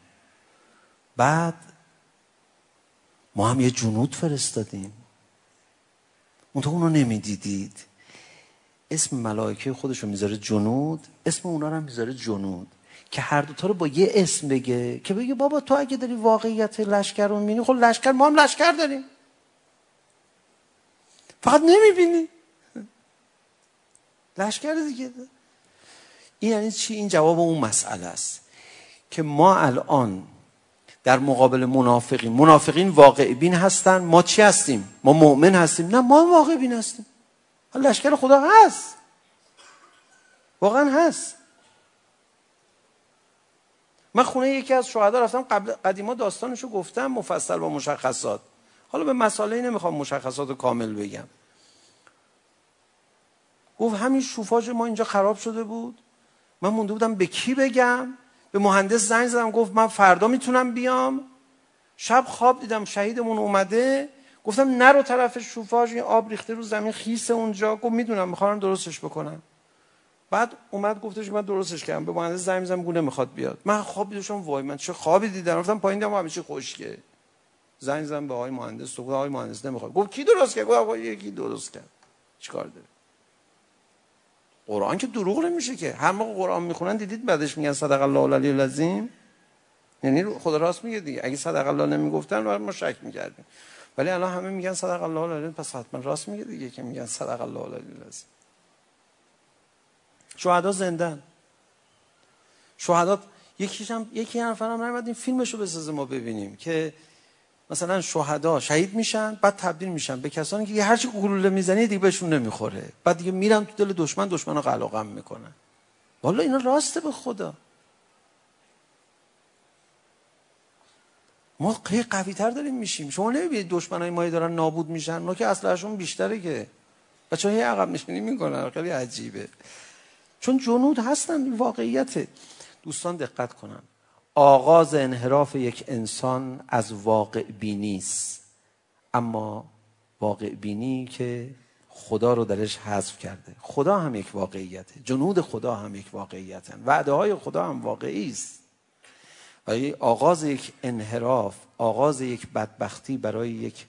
بعد ما هم یه جنود فرستادیم اون تو اونو نمیدیدید اسم ملائکه خودش رو میذاره جنود اسم اونا رو هم میذاره جنود. که هر دوتا رو با یه اسم بگه که بگه بابا تو اگه داری واقعیت لشکر رو میبینی خب لشکر ما هم لشکر داریم. فقط نمیبینی. لشکر دیگه. این یعنی چی؟ این جواب اون مسئله است که ما الان در مقابل منافقین منافقین واقع بین هستن ما چی هستیم؟ ما مؤمن هستیم. نه ما واقع بین هستیم. لشکر خدا هست واقعا هست من خونه یکی از شهدا رفتم قبل قدیما داستانشو گفتم مفصل با مشخصات حالا به مسائلی نمیخوام مشخصات کامل بگم گفت همین شوفاژ ما اینجا خراب شده بود من مونده بودم به کی بگم به مهندس زنگ زدم گفت من فردا میتونم بیام شب خواب دیدم شهیدمون اومده گفتم نرو طرف شوفاژ این آب ریخته رو زمین خیس اونجا گفت میدونم میخوام درستش بکنم. بعد اومد گفتش من درستش کردم. به مهندس زنگ زدم گونه میخواد بیاد. من خواب دیدم وای من چه خوابی دیدم. گفتم پایین دیدم همیشه خشکه. زنگ زدم به آقای مهندس. تو آقای مهندس نمیخواد. گفت کی درست کرد؟ گفت آقا یکی درست کرد. چیکار داره؟ قرآن که دروغ نمیشه که. هر موقع قرآن میخونن دیدید بعدش میگن صدق الله العلی العظیم؟ یعنی خدا راست میگه دیگه. اگه صدق الله نمیگفتن ما شک میکردیم. ولی الان همه میگن صدق الله العلی پس حتما راست میگه دیگه که میگن صدق الله العلی لازم شهدا زندن. شهدا یکیش هم یکی هم فرام نمیاد این فیلمشو بسازه ما ببینیم که مثلا شهدا شهید میشن بعد تبدیل میشن به کسانی که هر چی گلوله میزنه دیگه بهشون نمیخوره. بعد دیگه میرن تو دل دشمن دشمنو قلقم میکنن. والا اینا راسته به خدا. ما قیه قوی تر داریم میشیم. شما نمیبینید دشمنای ما دارن نابود میشن؟ اونا که اصلشون بیشتره که. بچه هی عقب نشینی میکنن. خیلی عجیبه. چون جنود هستن واقعیت دوستان دقت کنن. آغاز انحراف یک انسان از واقع بینی است. اما واقع بینی که خدا رو درش حذف کرده. خدا هم یک واقعیته. جنود خدا هم یک واقعیتن. وعده های خدا هم واقعی است. و آغاز یک انحراف آغاز یک بدبختی برای یک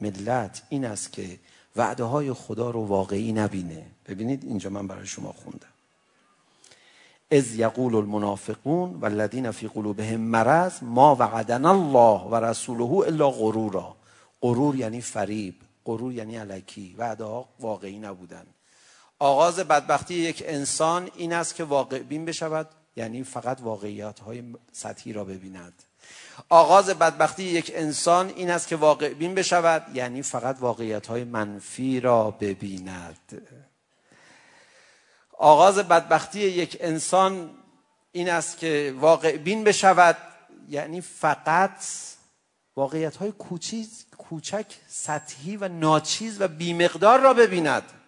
ملت این است که وعده های خدا رو واقعی نبینه. ببینید اینجا من برای شما خوندم. از یقول المنافقون والذین فی قلوبهم مرض ما وعدنا الله و رسوله الا غرورا. غرور یعنی فریب غرور یعنی علکی. وعده ها واقعی نبودن. آغاز بدبختی یک انسان این است که واقع بین بشود. یعنی فقط واقعیت های سطحی را ببیند. آغاز بدبختی یک انسان این است که واقع بین بشود یعنی فقط واقعیت های منفی را ببیند. آغاز بدبختی یک انسان این است که واقع بین بشود یعنی فقط واقعیت های کوچیز کوچک سطحی و ناچیز و بیمقدار را ببیند.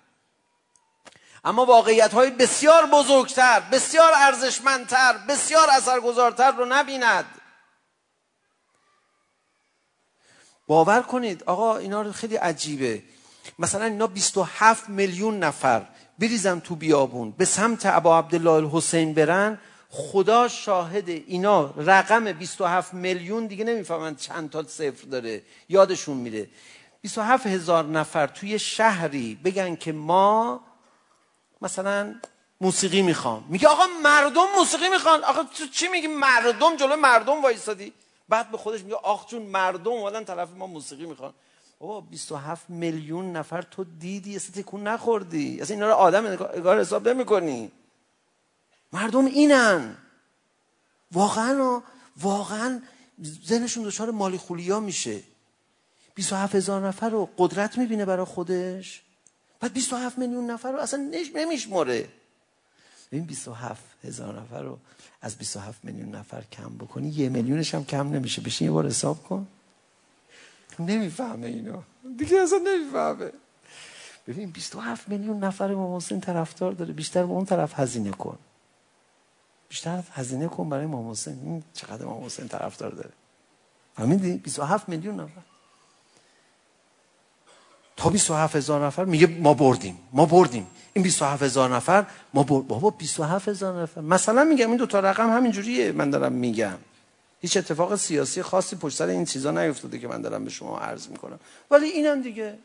اما واقعیت های بسیار بزرگتر بسیار ارزشمندتر بسیار اثرگذارتر رو نبیند باور کنید آقا اینا رو خیلی عجیبه مثلا اینا 27 میلیون نفر بریزن تو بیابون به سمت ابا عبدالله الحسین برن خدا شاهد اینا رقم 27 میلیون دیگه نمیفهمن چند تا صفر داره یادشون میره 27 هزار نفر توی شهری بگن که ما مثلا موسیقی میخوام میگه آقا مردم موسیقی میخوان. آقا تو چی میگی مردم؟ جلو مردم وایسادی. بعد به خودش میگه آخ چون مردم اومدن طرف ما موسیقی میخوان. بابا 27 میلیون نفر تو دیدی اصلا تکون نخوردی. اصلا اینا رو آدم انگار حساب نمیکنی. مردم اینن. واقعا واقعا ذهنشون دچار مالی خولیا میشه 27 هزار نفر رو قدرت میبینه برای خودش. بعد 27 میلیون نفر رو اصلا نمیشمره این 27 هزار نفر رو از 27 میلیون نفر کم بکنی یه میلیونش هم کم نمیشه بشین یه بار حساب کن نمیفهمه اینو دیگه اصلا نمیفهمه ببین 27 میلیون نفر امام حسین طرفدار داره بیشتر به اون طرف هزینه کن بیشتر هزینه کن برای امام حسین چقدر امام حسین طرفدار داره فهمیدی 27 میلیون نفر تا 27 هزار نفر میگه ما بردیم ما بردیم. این 27 هزار نفر ما برد بابا 27 هزار نفر. مثلا میگم این دو تا رقم همین جوریه من دارم میگم. هیچ اتفاق سیاسی خاصی پشت سر این چیزا نیفتاده که من دارم به شما عرض میکنم. ولی اینم دیگه.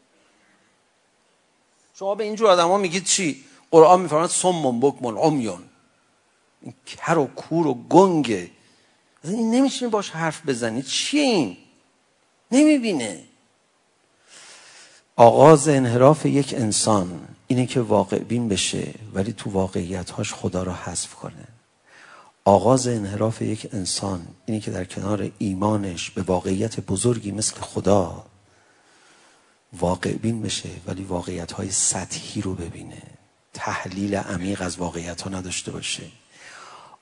شما به اینجور آدما میگید چی؟ قرآن میفرماد سمم بکمون عمیون این کر و کور و گنگه این نمیشه باش حرف بزنی. چیه این؟ نمیبینه. آغاز انحراف یک انسان اینه که واقع بین بشه ولی تو واقعیت‌هاش خدا رو حذف کنه. آغاز انحراف یک انسان اینه که در کنار ایمانش به واقعیت بزرگی مثل خدا واقع بین بشه ولی واقعیت‌های سطحی رو ببینه. تحلیل عمیق از واقعیت‌ها نداشته باشه.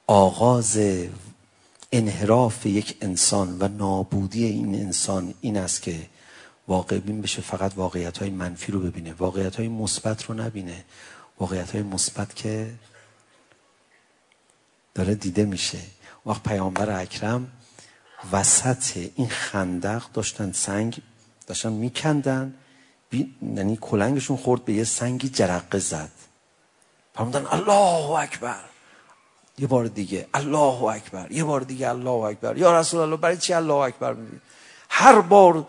آغاز انحراف یک انسان و نابودی این انسان این است که واقع بین بشه فقط واقعیت های منفی رو ببینه. واقعیت های مثبت رو نبینه. واقعیت های مثبت که داره دیده میشه. وقت پیامبر اکرم وسط این خندق داشتن سنگ داشتن میکندن. بی... یعنی کلنگشون خورد به یه سنگی جرقه زد. فرمودن الله اکبر. یه بار دیگه الله اکبر. یه بار دیگه الله اکبر. یا رسول الله برای چی الله اکبر میگی؟ هر بار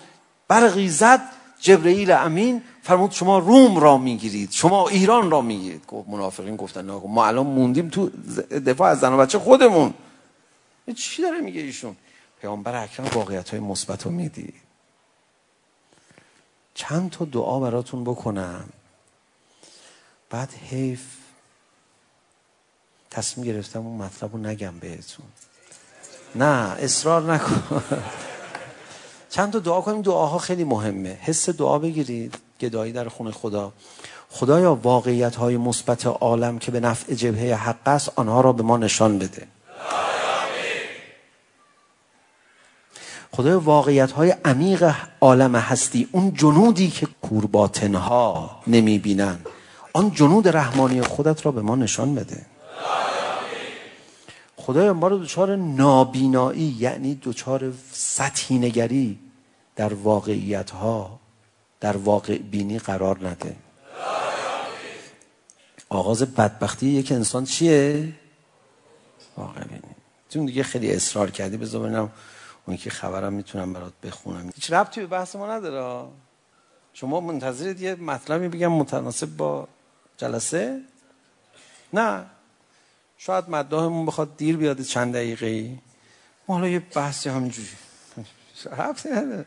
برقی زد جبرئیل امین فرمود شما روم را میگیرید شما ایران را میگیرید گفت منافقین گفتن نه ما الان موندیم تو دفاع از زن و بچه خودمون چی داره میگه ایشون پیامبر اکرم واقعیت های مثبت رو میدی چند تا دعا براتون بکنم بعد حیف تصمیم گرفتم اون مطلب رو نگم بهتون نه اصرار نکن چند تا دعا کنیم. دعاها خیلی مهمه. حس دعا بگیرید گدایی در خونه خدا. خدایا واقعیت های مثبت عالم که به نفع جبهه حق است آنها را به ما نشان بده. خدای واقعیت های عمیق عالم هستی. اون جنودی که کورباتن ها نمی بینن آن جنود رحمانی خودت را به ما نشان بده. خدایا ما رو دوچار نابینایی یعنی دوچار سطحی نگری. در واقعیت ها در واقع بینی قرار نده آغاز بدبختی یک انسان چیه؟ واقع بینی چون دیگه خیلی اصرار کردی بذار ببینم اون که خبرم میتونم برات بخونم هیچ ربطی به بحث ما نداره شما منتظرید یه مطلبی بگم متناسب با جلسه نه شاید مداهمون بخواد دیر بیاد چند دقیقه ما حالا یه بحثی همینجوری ربطی نداره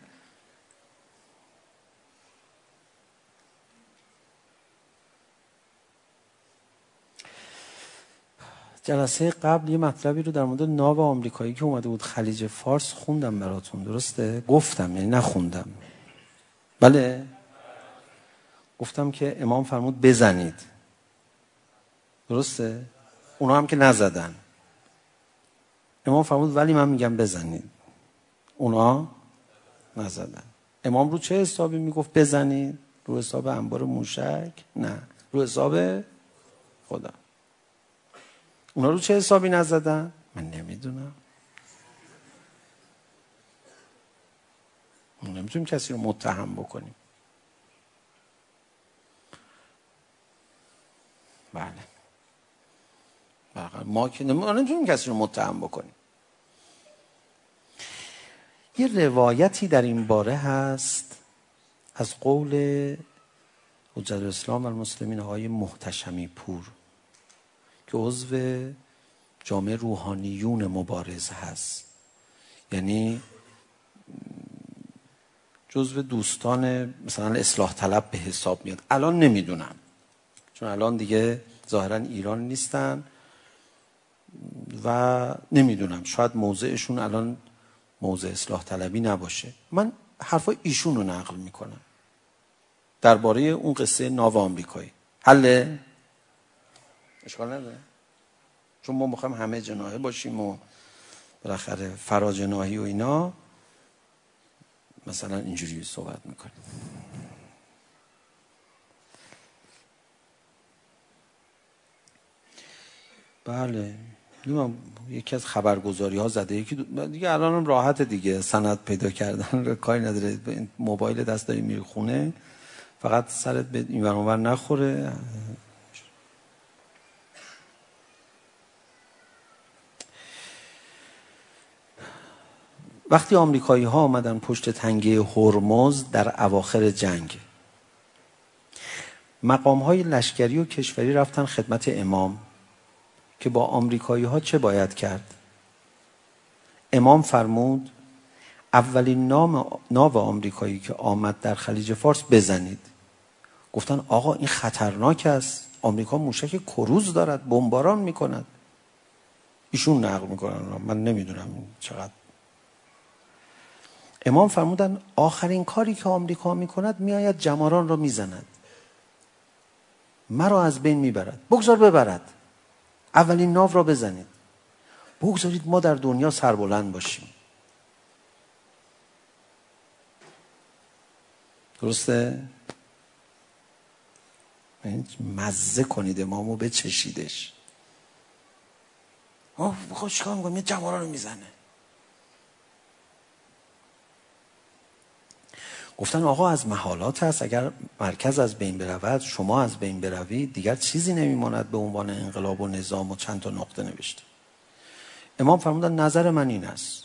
جلسه قبل یه مطلبی رو در مورد ناو آمریکایی که اومده بود خلیج فارس خوندم براتون درسته؟ گفتم یعنی نخوندم. بله. گفتم که امام فرمود بزنید. درسته؟ اونا هم که نزدن. امام فرمود ولی من میگم بزنید. اونا نزدن. امام رو چه حسابی میگفت بزنید؟ رو حساب انبار موشک؟ نه. رو حساب خدا. اونا رو چه حسابی نزدن؟ من نمیدونم. ما نمیتونیم کسی رو متهم بکنیم. بله. بله. ما که نمیتونیم کسی رو متهم بکنیم. یه روایتی در این باره هست از قول حجت الاسلام و المسلمین های محتشمی پور. که عضو جامعه روحانیون مبارز هست. یعنی جزو دوستان مثلا اصلاح طلب به حساب میاد. الان نمیدونم. چون الان دیگه ظاهرا ایران نیستن و نمیدونم. شاید موضعشون الان موضع اصلاح طلبی نباشه. من حرفای ایشون رو نقل میکنم. درباره اون قصه ناو آمریکایی. حله اشکال نداره. چون ما میخوایم همه جناحه باشیم و بالاخره فراجناهی و اینا مثلا اینجوری صحبت میکنیم. بله. نمیدونم یکی از خبرگزاری ها زده. یکی دیگه الان هم راحت دیگه. سند پیدا کردن کاری نداره. موبایل دست داری میری خونه فقط سرت به این ور نخوره. وقتی آمریکایی ها آمدن پشت تنگه هرمز در اواخر جنگ مقام های لشکری و کشوری رفتن خدمت امام که با آمریکایی ها چه باید کرد؟ امام فرمود اولین نام ناو آمریکایی که آمد در خلیج فارس بزنید. گفتن آقا این خطرناک است. آمریکا موشک کروز دارد بمباران میکند. ایشون نقل میکنن من نمیدونم چقدر. امام فرمودن آخرین کاری که آمریکا میکند میآید جماران را میزند. مرا از بین میبرد. بگذار ببرد. اولین ناو را بزنید. بگذارید ما در دنیا سربلند باشیم. درسته؟ مزه کنید امامو بچشیدش. آه بخواه چکار میکنم یه جماران رو میزنه. گفتن آقا از محالات هست. اگر مرکز از بین برود شما از بین بروید. دیگر چیزی نمیماند به عنوان انقلاب و نظام و چند تا نقطه نوشته. امام فرمودن نظر من این است.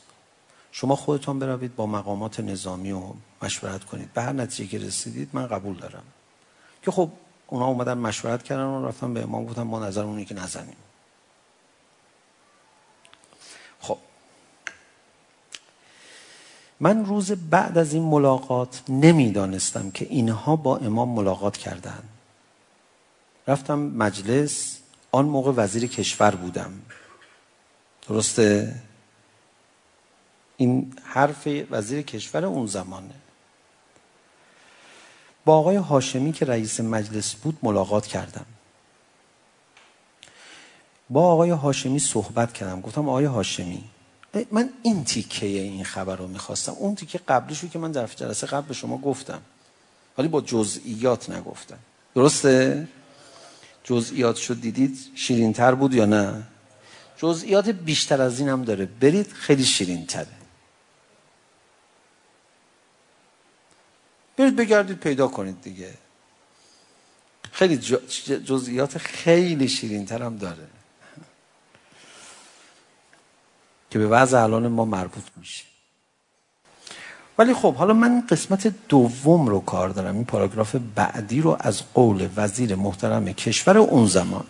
شما خودتان بروید با مقامات نظامی و مشورت کنید. به هر نتیجه که رسیدید من قبول دارم. که خب اونا اومدن مشورت کردن و رفتن به امام گفتن ما نظرمون اینه که نزنیم. من روز بعد از این ملاقات نمیدانستم که اینها با امام ملاقات کردند رفتم مجلس آن موقع وزیر کشور بودم. درسته؟ این حرف وزیر کشور اون زمانه. با آقای هاشمی که رئیس مجلس بود ملاقات کردم. با آقای هاشمی صحبت کردم. گفتم آقای هاشمی من این تیکه این خبر رو میخواستم اون تیکه قبلش رو که من در جلسه قبل به شما گفتم. ولی با جزئیات نگفتم. درسته؟ جزئیات شد دیدید شیرین تر بود یا نه؟ جزئیات بیشتر از این هم داره. برید خیلی شیرین تره برید بگردید پیدا کنید دیگه. خیلی جزئیات خیلی شیرین تر هم داره. که به وضع الان ما مربوط میشه. ولی خب حالا من قسمت دوم رو کار دارم. این پاراگراف بعدی رو از قول وزیر محترم کشور اون زمان.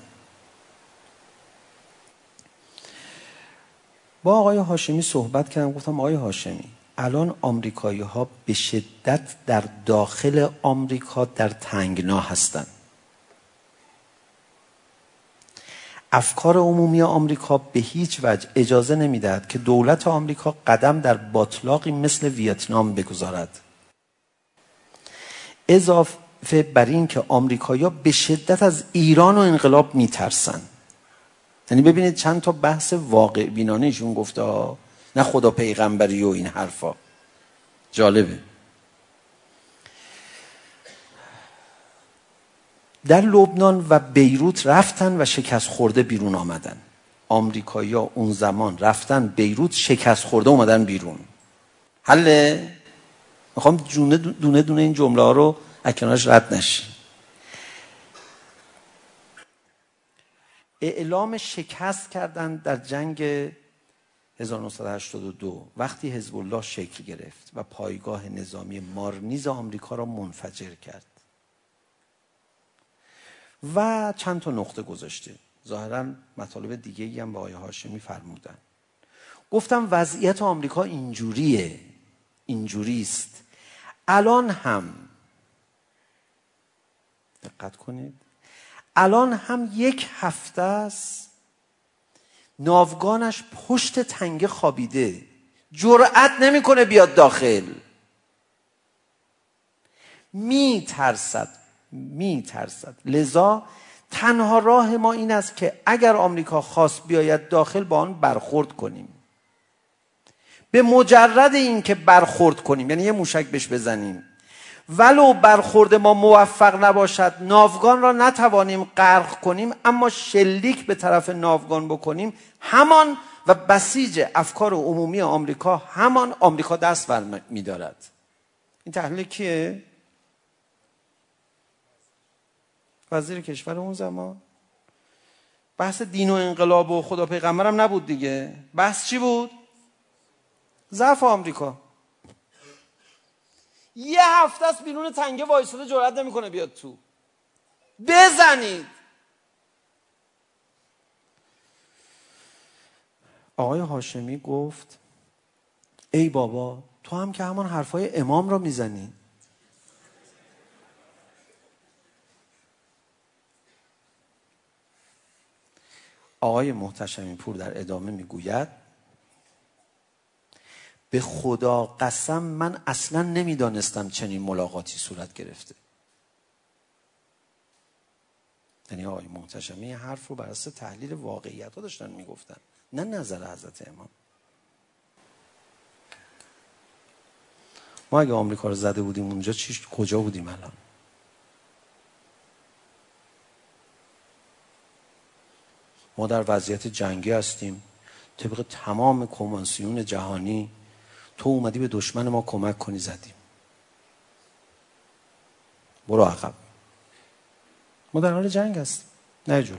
با آقای هاشمی صحبت کردم گفتم آقای هاشمی الان آمریکایی ها به شدت در داخل آمریکا در تنگنا هستند افکار عمومی آمریکا به هیچ وجه اجازه نمیدهد که دولت آمریکا قدم در باطلاقی مثل ویتنام بگذارد. اضافه بر این که آمریکایی‌ها به شدت از ایران و انقلاب میترسند. یعنی ببینید چند تا بحث واقع بینانه ایشون گفته نه خدا پیغمبری و این حرفا. جالبه. در لبنان و بیروت رفتن و شکست خورده بیرون آمدن. آمریکایی‌ها اون زمان رفتن بیروت شکست خورده اومدن بیرون. حل؟ میخوام دونه دونه, دونه این جمله ها رو اکنارش رد نشی اعلام شکست کردن در جنگ 1982 وقتی حزب الله شکل گرفت و پایگاه نظامی مارنیز آمریکا را منفجر کرد. و چند تا نقطه گذاشته. ظاهرا مطالب دیگه هم با آیه هاشمی فرمودن گفتم وضعیت آمریکا اینجوریه. اینجوریست. الان هم دقت کنید. الان هم یک هفته است ناوگانش پشت تنگه خوابیده. جرأت نمیکنه بیاد داخل. می ترسد می ترسد لذا تنها راه ما این است که اگر آمریکا خواست بیاید داخل با آن برخورد کنیم. به مجرد این که برخورد کنیم. یعنی یه موشک بهش بزنیم. ولو برخورد ما موفق نباشد ناوگان را نتوانیم غرق کنیم اما شلیک به طرف ناوگان بکنیم. همان و بسیج افکار عمومی آمریکا همان آمریکا دست بر می‌دارد. این تحلیل کیه؟ وزیر کشور اون زمان. بحث دین و انقلاب و خدا پیغمبرم نبود دیگه. بحث چی بود؟ ضعف آمریکا. یه هفته است بیرون تنگه وایساده جرأت نمیکنه بیاد تو. بزنید. آقای هاشمی گفت ای بابا تو هم که همان حرفای امام را میزنی. آقای محتشمی پور در ادامه میگوید به خدا قسم من اصلا نمیدانستم چنین ملاقاتی صورت گرفته. یعنی آقای محتشمی حرف رو بر اساس تحلیل واقعیت ها داشتن میگفتن نه نظر حضرت امام. ما اگه آمریکا رو زده بودیم اونجا چی کجا بودیم الان؟ ما در وضعیت جنگی هستیم. طبق تمام کنوانسیون جهانی تو اومدی به دشمن ما کمک کنی زدیم. برو عقب. ما در حال جنگ هستیم. نه جلو.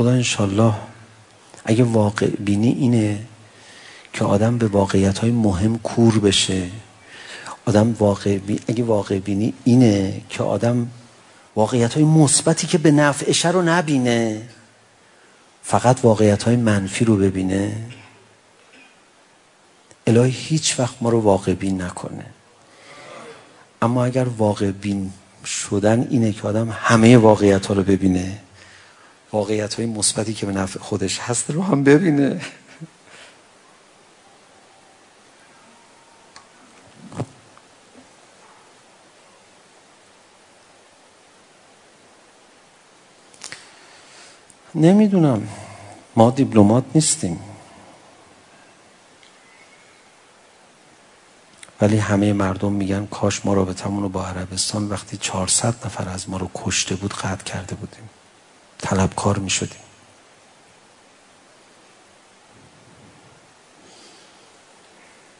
خدا انشالله اگه واقع بینی اینه که آدم به واقعیت های مهم کور بشه. آدم واقع بی... اگه واقع بینی اینه که آدم واقعیت های مثبتی که به نفعشه رو نبینه فقط واقعیت های منفی رو ببینه. الهی هیچ وقت ما رو واقع بین نکنه. اما اگر واقع بین شدن اینه که آدم همه واقعیت ها رو ببینه واقعیت های مثبتی که به نفع خودش هست رو هم ببینه. نمیدونم. ما دیپلمات نیستیم. ولی همه مردم میگن کاش ما رابطمون رو با عربستان وقتی 400 نفر از ما رو کشته بود قطع کرده بودیم. طلبکار می شدیم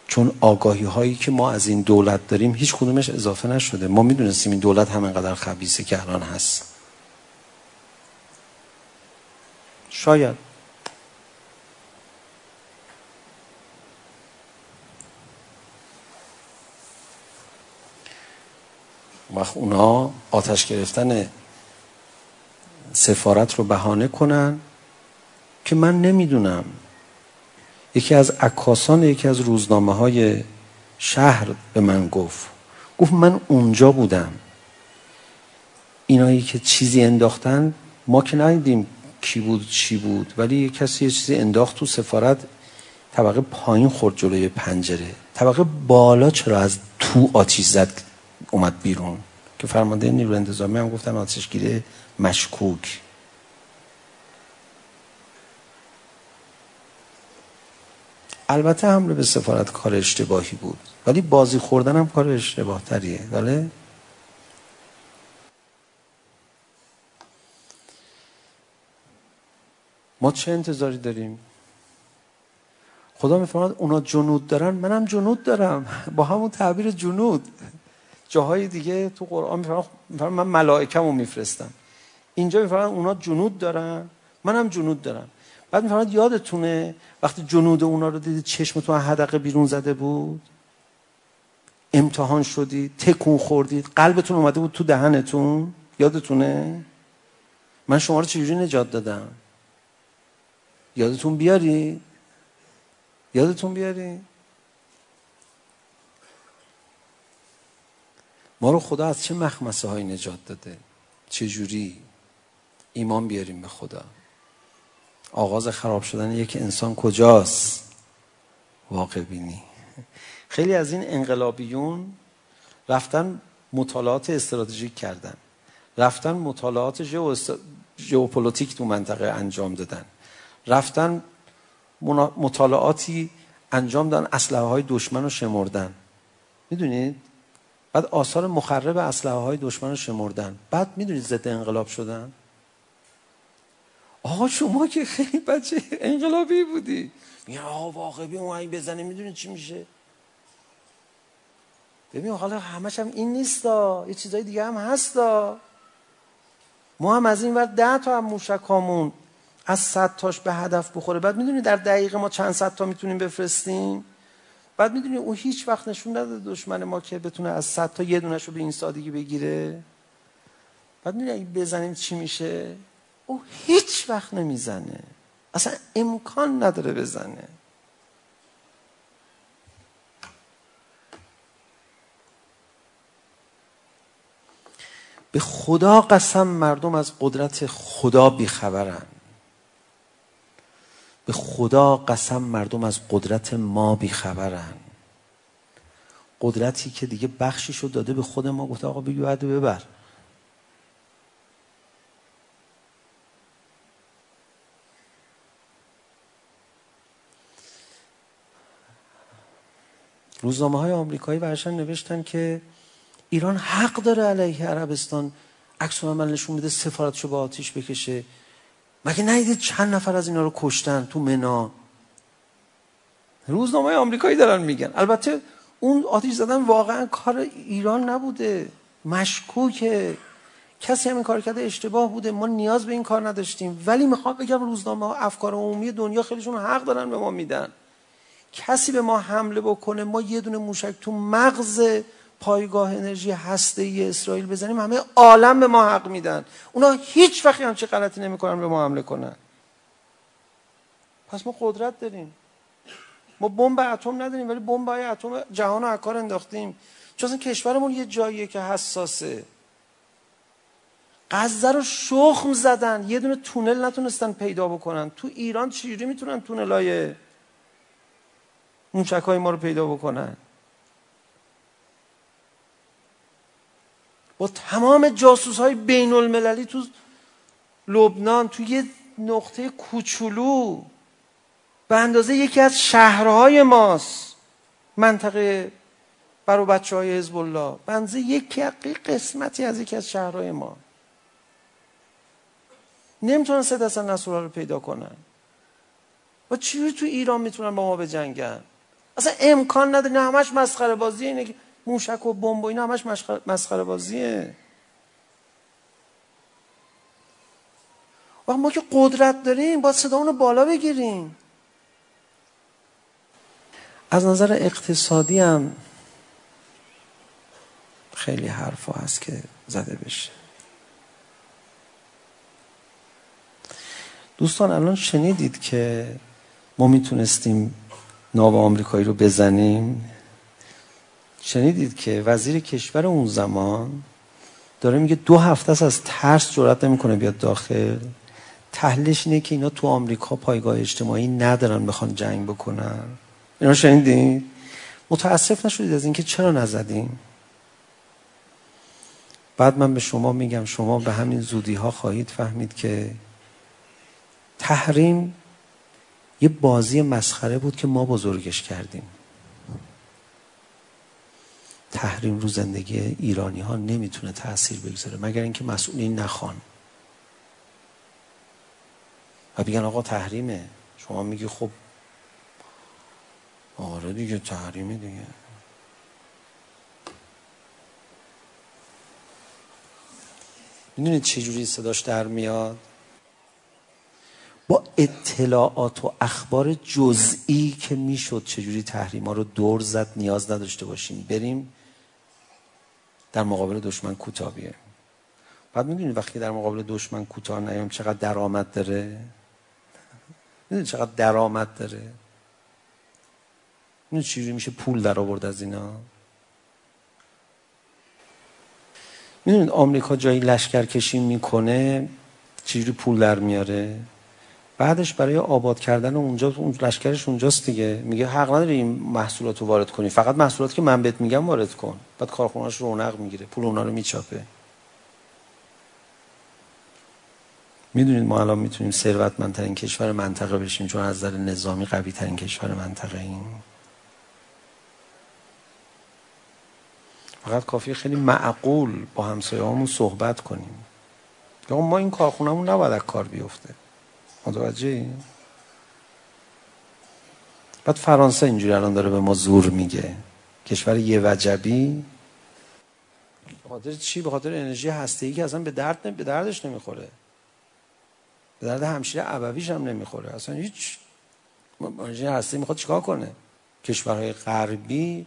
چون آگاهی هایی که ما از این دولت داریم هیچ کدومش اضافه نشده ما میدونستیم این دولت همینقدر خبیثه که الان هست شاید وقت اونا آتش گرفتن سفارت رو بهانه کنن که من نمیدونم. یکی از عکاسان یکی از روزنامه های شهر به من گفت. گفت من اونجا بودم. اینایی که چیزی انداختن ما که ندیدیم کی بود چی بود ولی یه کسی یه چیزی انداخت تو سفارت طبقه پایین خورد جلوی پنجره. طبقه بالا چرا از تو آتیش زد اومد بیرون؟ که فرمانده نیرو انتظامی هم گفتن آتیش گیره مشکوک البته حمله به سفارت کار اشتباهی بود ولی بازی خوردن هم کار اشتباه تریه بله ما چه انتظاری داریم خدا میفرماد اونا جنود دارن منم جنود دارم با همون تعبیر جنود جاهای دیگه تو قرآن میفرماد من ملائکمو میفرستم اینجا میفرماد اونا جنود دارن. منم جنود دارم. بعد میفرماد یادتونه وقتی جنود اونا رو دیدید چشمتون حدقه بیرون زده بود؟ امتحان شدید تکون خوردید قلبتون اومده بود تو دهنتون؟ یادتونه؟ من شما رو چجوری نجات دادم؟ یادتون بیاری؟ یادتون بیاری؟ ما رو خدا از چه مخمسه های نجات داده؟ چه جوری ایمان بیاریم به خدا. آغاز خراب شدن یک انسان کجاست؟ واقع بینی. خیلی از این انقلابیون رفتن مطالعات استراتژیک کردن. رفتن مطالعات ژئوپلیتیک تو منطقه انجام دادن. رفتن مطالعاتی انجام دادن اسلحه های دشمن رو شمردن. میدونید؟ بعد آثار مخرب اسلحه های دشمن رو شمردن. بعد میدونید ضد انقلاب شدن؟ آقا شما که خیلی بچه انقلابی بودی. میگن آقا واقعی اون این بزنه میدونی چی میشه؟ ببین حالا همش هم این نیستا یه چیزای دیگه هم هستا. ما هم از این ور ده تا هم موشکامون از صد تاش به هدف بخوره. بعد میدونی در دقیقه ما چند صد تا میتونیم بفرستیم؟ بعد میدونی او هیچ وقت نشون نداده دشمن ما که بتونه از صد تا یه دونش رو به این سادگی بگیره. بعد میدونی اگه بزنیم چی میشه؟ او هیچ وقت نمیزنه اصلا امکان نداره بزنه به خدا قسم مردم از قدرت خدا بیخبرن به خدا قسم مردم از قدرت ما بیخبرن قدرتی که دیگه بخشیشو داده به خود ما گفت آقا بگو ببر روزنامه های آمریکایی برشن نوشتن که ایران حق داره علیه عربستان عکس عمل نشون بده سفارتشو با آتیش بکشه. مگه ندیدید چند نفر از اینا رو کشتن تو منا؟ روزنامه آمریکایی دارن میگن. البته اون آتیش زدن واقعا کار ایران نبوده. مشکوکه. کسی همین کار کرده اشتباه بوده. ما نیاز به این کار نداشتیم. ولی میخوام بگم روزنامه ها افکار عمومی دنیا خیلیشون حق دارن به ما میدن. کسی به ما حمله بکنه ما یه دونه موشک تو مغز پایگاه انرژی هسته ای اسرائیل بزنیم همه عالم به ما حق میدن. اونا هیچ وقتی هم چه غلطی نمیکنن به ما حمله کنن. پس ما قدرت داریم. ما بمب اتم نداریم ولی بمب های اتم جهان رو کار انداختیم. چون کشورمون یه جاییه که حساسه. غزه رو شخم زدن. یه دونه تونل نتونستن پیدا بکنن. تو ایران چجوری میتونن تونلای موشک های ما رو پیدا بکنن با تمام جاسوس های بین المللی تو لبنان تو یه نقطه کوچولو به اندازه یکی از شهرهای ماست منطقه برای بچه های حزب الله به اندازه یکی قسمتی از یکی از شهرهای ما نمیتونن سه حسن نصرالله رو پیدا کنن و چی تو ایران میتونن با ما بجنگن اصلا امکان نداره نه همش مسخره بازی اینه که موشک و بمب و اینا همش مسخره بازیه. و ما که قدرت داریم باید صدا اونو بالا بگیریم. از نظر اقتصادی هم خیلی حرف هست که زده بشه. دوستان الان شنیدید که ما میتونستیم ناو آمریکایی رو بزنیم شنیدید که وزیر کشور اون زمان داره میگه دو هفته است از ترس جرأت نمیکنه بیاد داخل تحلیلش اینه که اینا تو آمریکا پایگاه اجتماعی ندارن بخوان جنگ بکنن اینا شنیدید متاسف نشدید از اینکه چرا نزدیم بعد من به شما میگم شما به همین زودی ها خواهید فهمید که تحریم یه بازی مسخره بود که ما بزرگش کردیم. تحریم رو زندگی ایرانی ها نمیتونه تاثیر بگذاره مگر اینکه مسئولین نخوان. و بگن آقا تحریمه. شما میگی خب آره دیگه تحریمه دیگه. میدونید چه جوری صداش در میاد؟ با اطلاعات و اخبار جزئی که میشد چجوری تحریما رو دور زد نیاز نداشته باشیم بریم در مقابل دشمن کوتاهیه بعد میدونید وقتی در مقابل دشمن کوتاه نیام چقدر درآمد داره؟ میدونید چقدر درآمد داره؟ میدونید چجوری میشه پول در آورد از اینا؟ میدونید آمریکا جایی لشکر کشی میکنه چجوری پول در میاره؟ بعدش برای آباد کردن اونجا اون لشکرش اونجاست دیگه. میگه حق نداری این محصولات رو وارد کنی. فقط محصولاتی که من بهت میگم وارد کن. بعد کارخونه‌اش رونق میگیره. پول اونا رو میچاپه. میدونید ما الان میتونیم ثروتمندترین کشور منطقه بشیم چون از نظر نظامی قوی ترین کشور منطقه این فقط کافیه خیلی معقول با همسایه‌هامون صحبت کنیم. یا ما این کارخونه‌مون نباید کار بیفته. متوجه بعد فرانسه اینجوری الان داره به ما زور میگه کشور یه وجبی خاطر چی به خاطر انرژی هسته‌ای که اصلا به درد نه به دردش نمیخوره به درد همشیره ابویش هم نمیخوره اصلا هیچ انرژی هسته‌ای میخواد چیکار کنه کشورهای غربی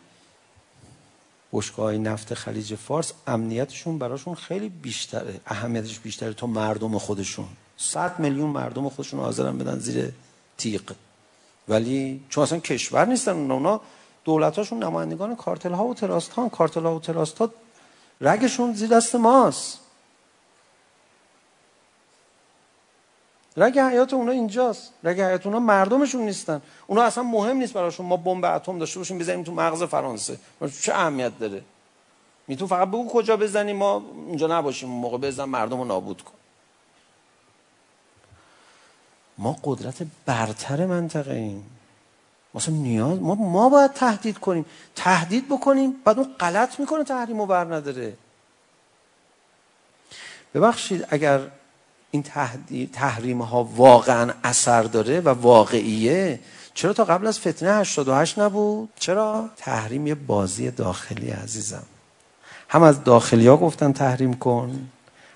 بشگاه‌های نفت خلیج فارس امنیتشون براشون خیلی بیشتره اهمیتش بیشتره تا مردم خودشون 100 میلیون مردم خودشون حاضرن بدن زیر تیغ. ولی چون اصلا کشور نیستن اونا اونا دولتاشون نمایندگان کارتل ها و تراست ها کارتل ها و تراست ها رگشون زیر دست ماست. رگ حیات اونا اینجاست. رگ حیات اونا مردمشون نیستن. اونا اصلا مهم نیست براشون ما بمب اتم داشته باشیم بزنیم تو مغز فرانسه. چه اهمیت داره؟ میتون فقط بگو کجا بزنیم؟ ما اونجا نباشیم. موقع بزن مردم رو نابود کن. ما قدرت برتر منطقه ایم واسه نیاز ما ما باید تهدید کنیم. تهدید بکنیم بعد اون غلط میکنه تحریمو بر نداره. ببخشید اگر این تهدید تحریم ها واقعا اثر داره و واقعیه چرا تا قبل از فتنه 88 نبود؟ چرا؟ تحریم یه بازی داخلی عزیزم. هم از داخلیا گفتن تحریم کن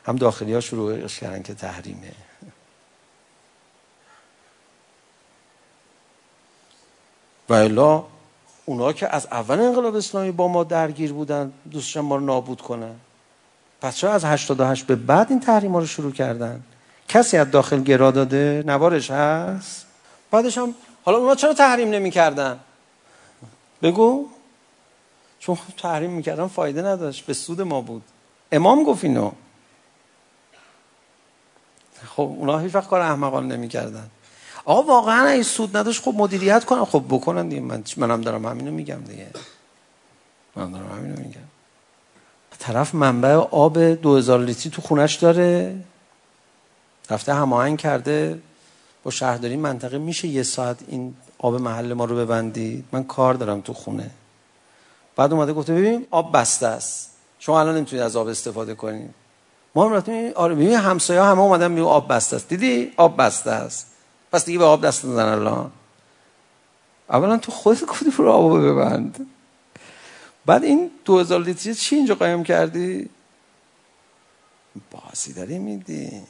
هم داخلیا شروع کردن که تحریمه. و الا اونا که از اول انقلاب اسلامی با ما درگیر بودن دوستشان ما رو نابود کنن پس چرا از 88 به بعد این تحریم ها رو شروع کردن کسی از داخل گرا داده نوارش هست بعدش هم حالا اونا چرا تحریم نمی کردن بگو چون تحریم میکردن فایده نداشت به سود ما بود امام گفت اینو خب اونا هیچ وقت کار احمقانه نمیکردن آقا واقعا این سود نداشت. خب مدیریت کنن. خب بکنن دیگه. من منم دارم همینو میگم دیگه. من دارم همینو میگم. طرف منبع آب 2000 لیتری تو خونش داره. رفته هماهنگ کرده. با شهرداری منطقه میشه یه ساعت این آب محل ما رو ببندید. من کار دارم تو خونه. بعد اومده گفته ببین آب بسته است. شما الان نمیتونید از آب استفاده کنید. ما هم رفتیم آره ببین همسایه همه اومدن میگن آب بسته است. دیدی؟ آب بسته است. پس دیگه به آب دست نزن الان اولا تو خودت گفتی برو آب ببند بعد این 2000 لیتری چی اینجا قایم کردی بازی داری میدی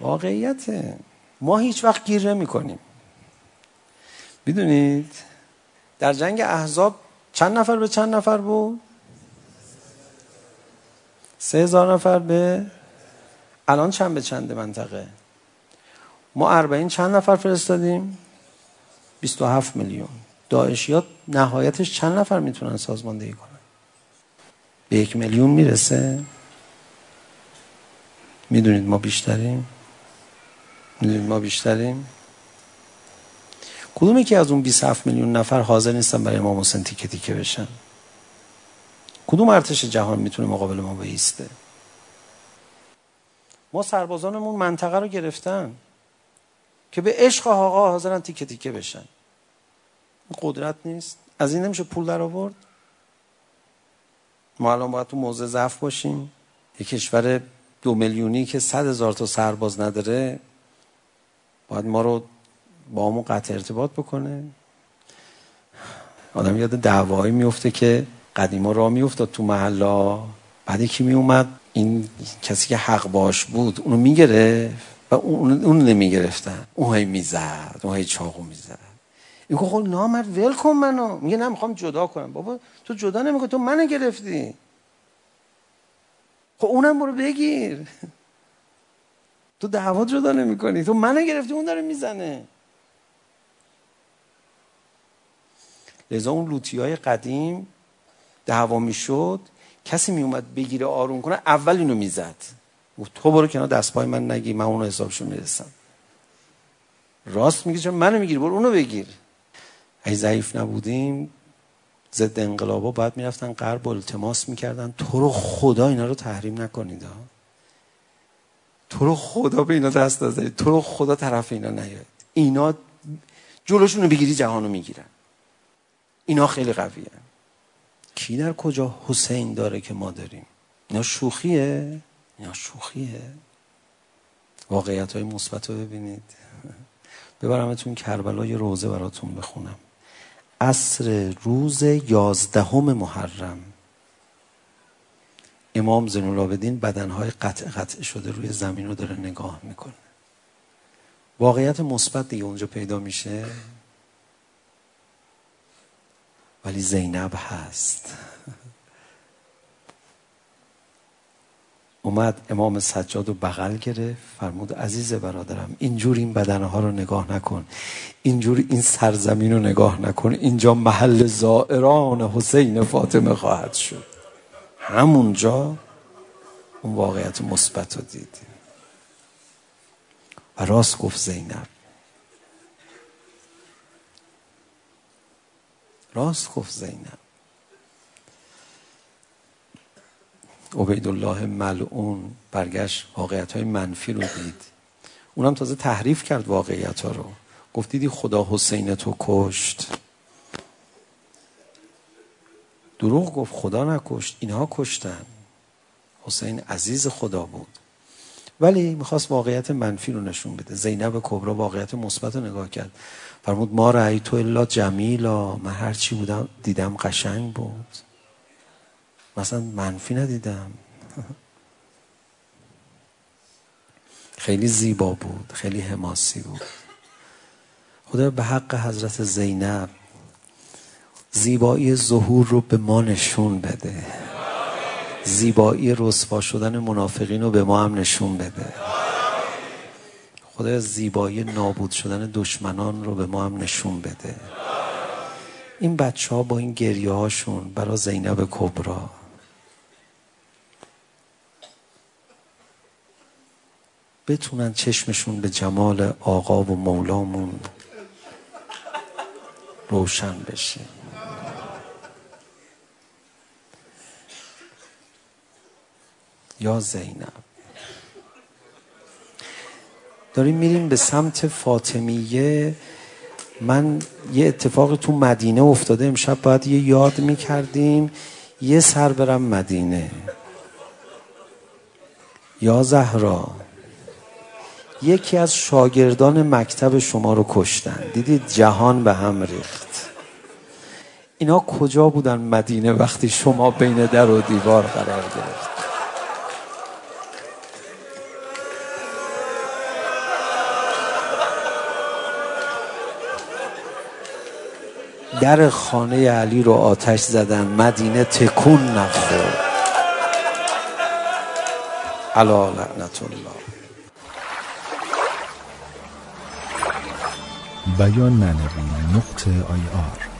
واقعیته ما هیچ وقت گیر نمی کنیم میدونید در جنگ احزاب چند نفر به چند نفر بود سه هزار نفر به الان چند به چند منطقه ما اربعین چند نفر فرستادیم 27 میلیون داعشیات نهایتش چند نفر میتونن سازماندهی کنن به یک میلیون میرسه میدونید ما بیشتریم میدونید ما بیشتریم کدومی که از اون 27 میلیون نفر حاضر نیستن برای امام حسین تیکه تیکه بشن کدوم ارتش جهان میتونه مقابل ما بیسته ما سربازانمون منطقه رو گرفتن که به عشق آقا حاضرن تیکه تیکه بشن. قدرت نیست. از این نمیشه پول در آورد. ما الان باید تو موضع ضعف باشیم. یک کشور دو میلیونی که صد هزار تا سرباز نداره باید ما رو با همون قطع ارتباط بکنه. آدم یاد دعوایی میفته که قدیما را میافتاد تو محلا بعد یکی می اومد این کسی که حق باش بود اونو میگرفت. و اون, اون نمیگرفتن اون هی میزد اون هی چاقو میزد این که خب نامرد ول کن منو میگه نه میخوام جدا کنم بابا تو جدا نمیکنی تو منو گرفتی خب اونم برو بگیر تو دعوا جدا نمیکنی تو منو گرفتی اون داره میزنه لذا اون لوتی های قدیم دعوا میشد کسی میومد بگیره آروم کنه اول اینو میزد گفت تو برو کنار دست پای من نگی من اونو حسابشو میرسم راست میگه چون منو میگیری برو اونو بگیر ای ضعیف نبودیم ضد انقلابا باید میرفتن غرب التماس میکردن تو رو خدا اینا رو تحریم نکنید ها تو رو خدا به اینا دست نزنید تو رو خدا طرف اینا نیاید اینا جلوشون رو بگیری جهانو میگیرن اینا خیلی قویه کی در کجا حسین داره که ما داریم اینا شوخیه یا شوخیه واقعیت های مثبت رو ببینید ببرمتون کربلا یه روزه براتون بخونم عصر روز یازدهم محرم امام زینالعابدین بدنهای قطع قطع شده روی زمین رو داره نگاه میکنه واقعیت مثبت دیگه اونجا پیدا میشه ولی زینب هست اومد امام سجاد رو بغل گرفت فرمود عزیز برادرم اینجور این بدنها رو نگاه نکن. اینجور این سرزمین رو نگاه نکن. اینجا محل زائران حسین فاطمه خواهد شد. همونجا اون واقعیت مثبت رو دیدیم و راست گفت زینب. راست گفت زینب. عبیدالله ملعون برگشت واقعیت های منفی رو دید اونم تازه تحریف کرد واقعیت ها رو گفت دیدی خدا حسین تو کشت دروغ گفت خدا نکشت اینها کشتن حسین عزیز خدا بود ولی میخواست واقعیت منفی رو نشون بده زینب کبرا واقعیت مثبت رو نگاه کرد فرمود ما رأی تو الا جمیلا من هر چی بودم دیدم قشنگ بود مثلا منفی ندیدم خیلی زیبا بود خیلی حماسی بود خدا به حق حضرت زینب زیبایی ظهور رو به ما نشون بده زیبایی رسوا شدن منافقین رو به ما هم نشون بده خدا زیبایی نابود شدن دشمنان رو به ما هم نشون بده این بچه ها با این گریه هاشون برا زینب کبرا بتونن چشمشون به جمال آقا و مولامون روشن بشه. یا زینب. داریم میریم به سمت فاطمیه. من یه اتفاق تو مدینه افتاده. امشب باید یه یاد میکردیم. یه سر برم مدینه. یا زهرا. یکی از شاگردان مکتب شما رو کشتن. دیدید جهان به هم ریخت. اینا کجا بودن مدینه وقتی شما بین در و دیوار قرار گرفت؟ در خانه علی رو آتش زدن مدینه تکون نخورد. علا لعنت الله. بیان معنوی نقطه آی آر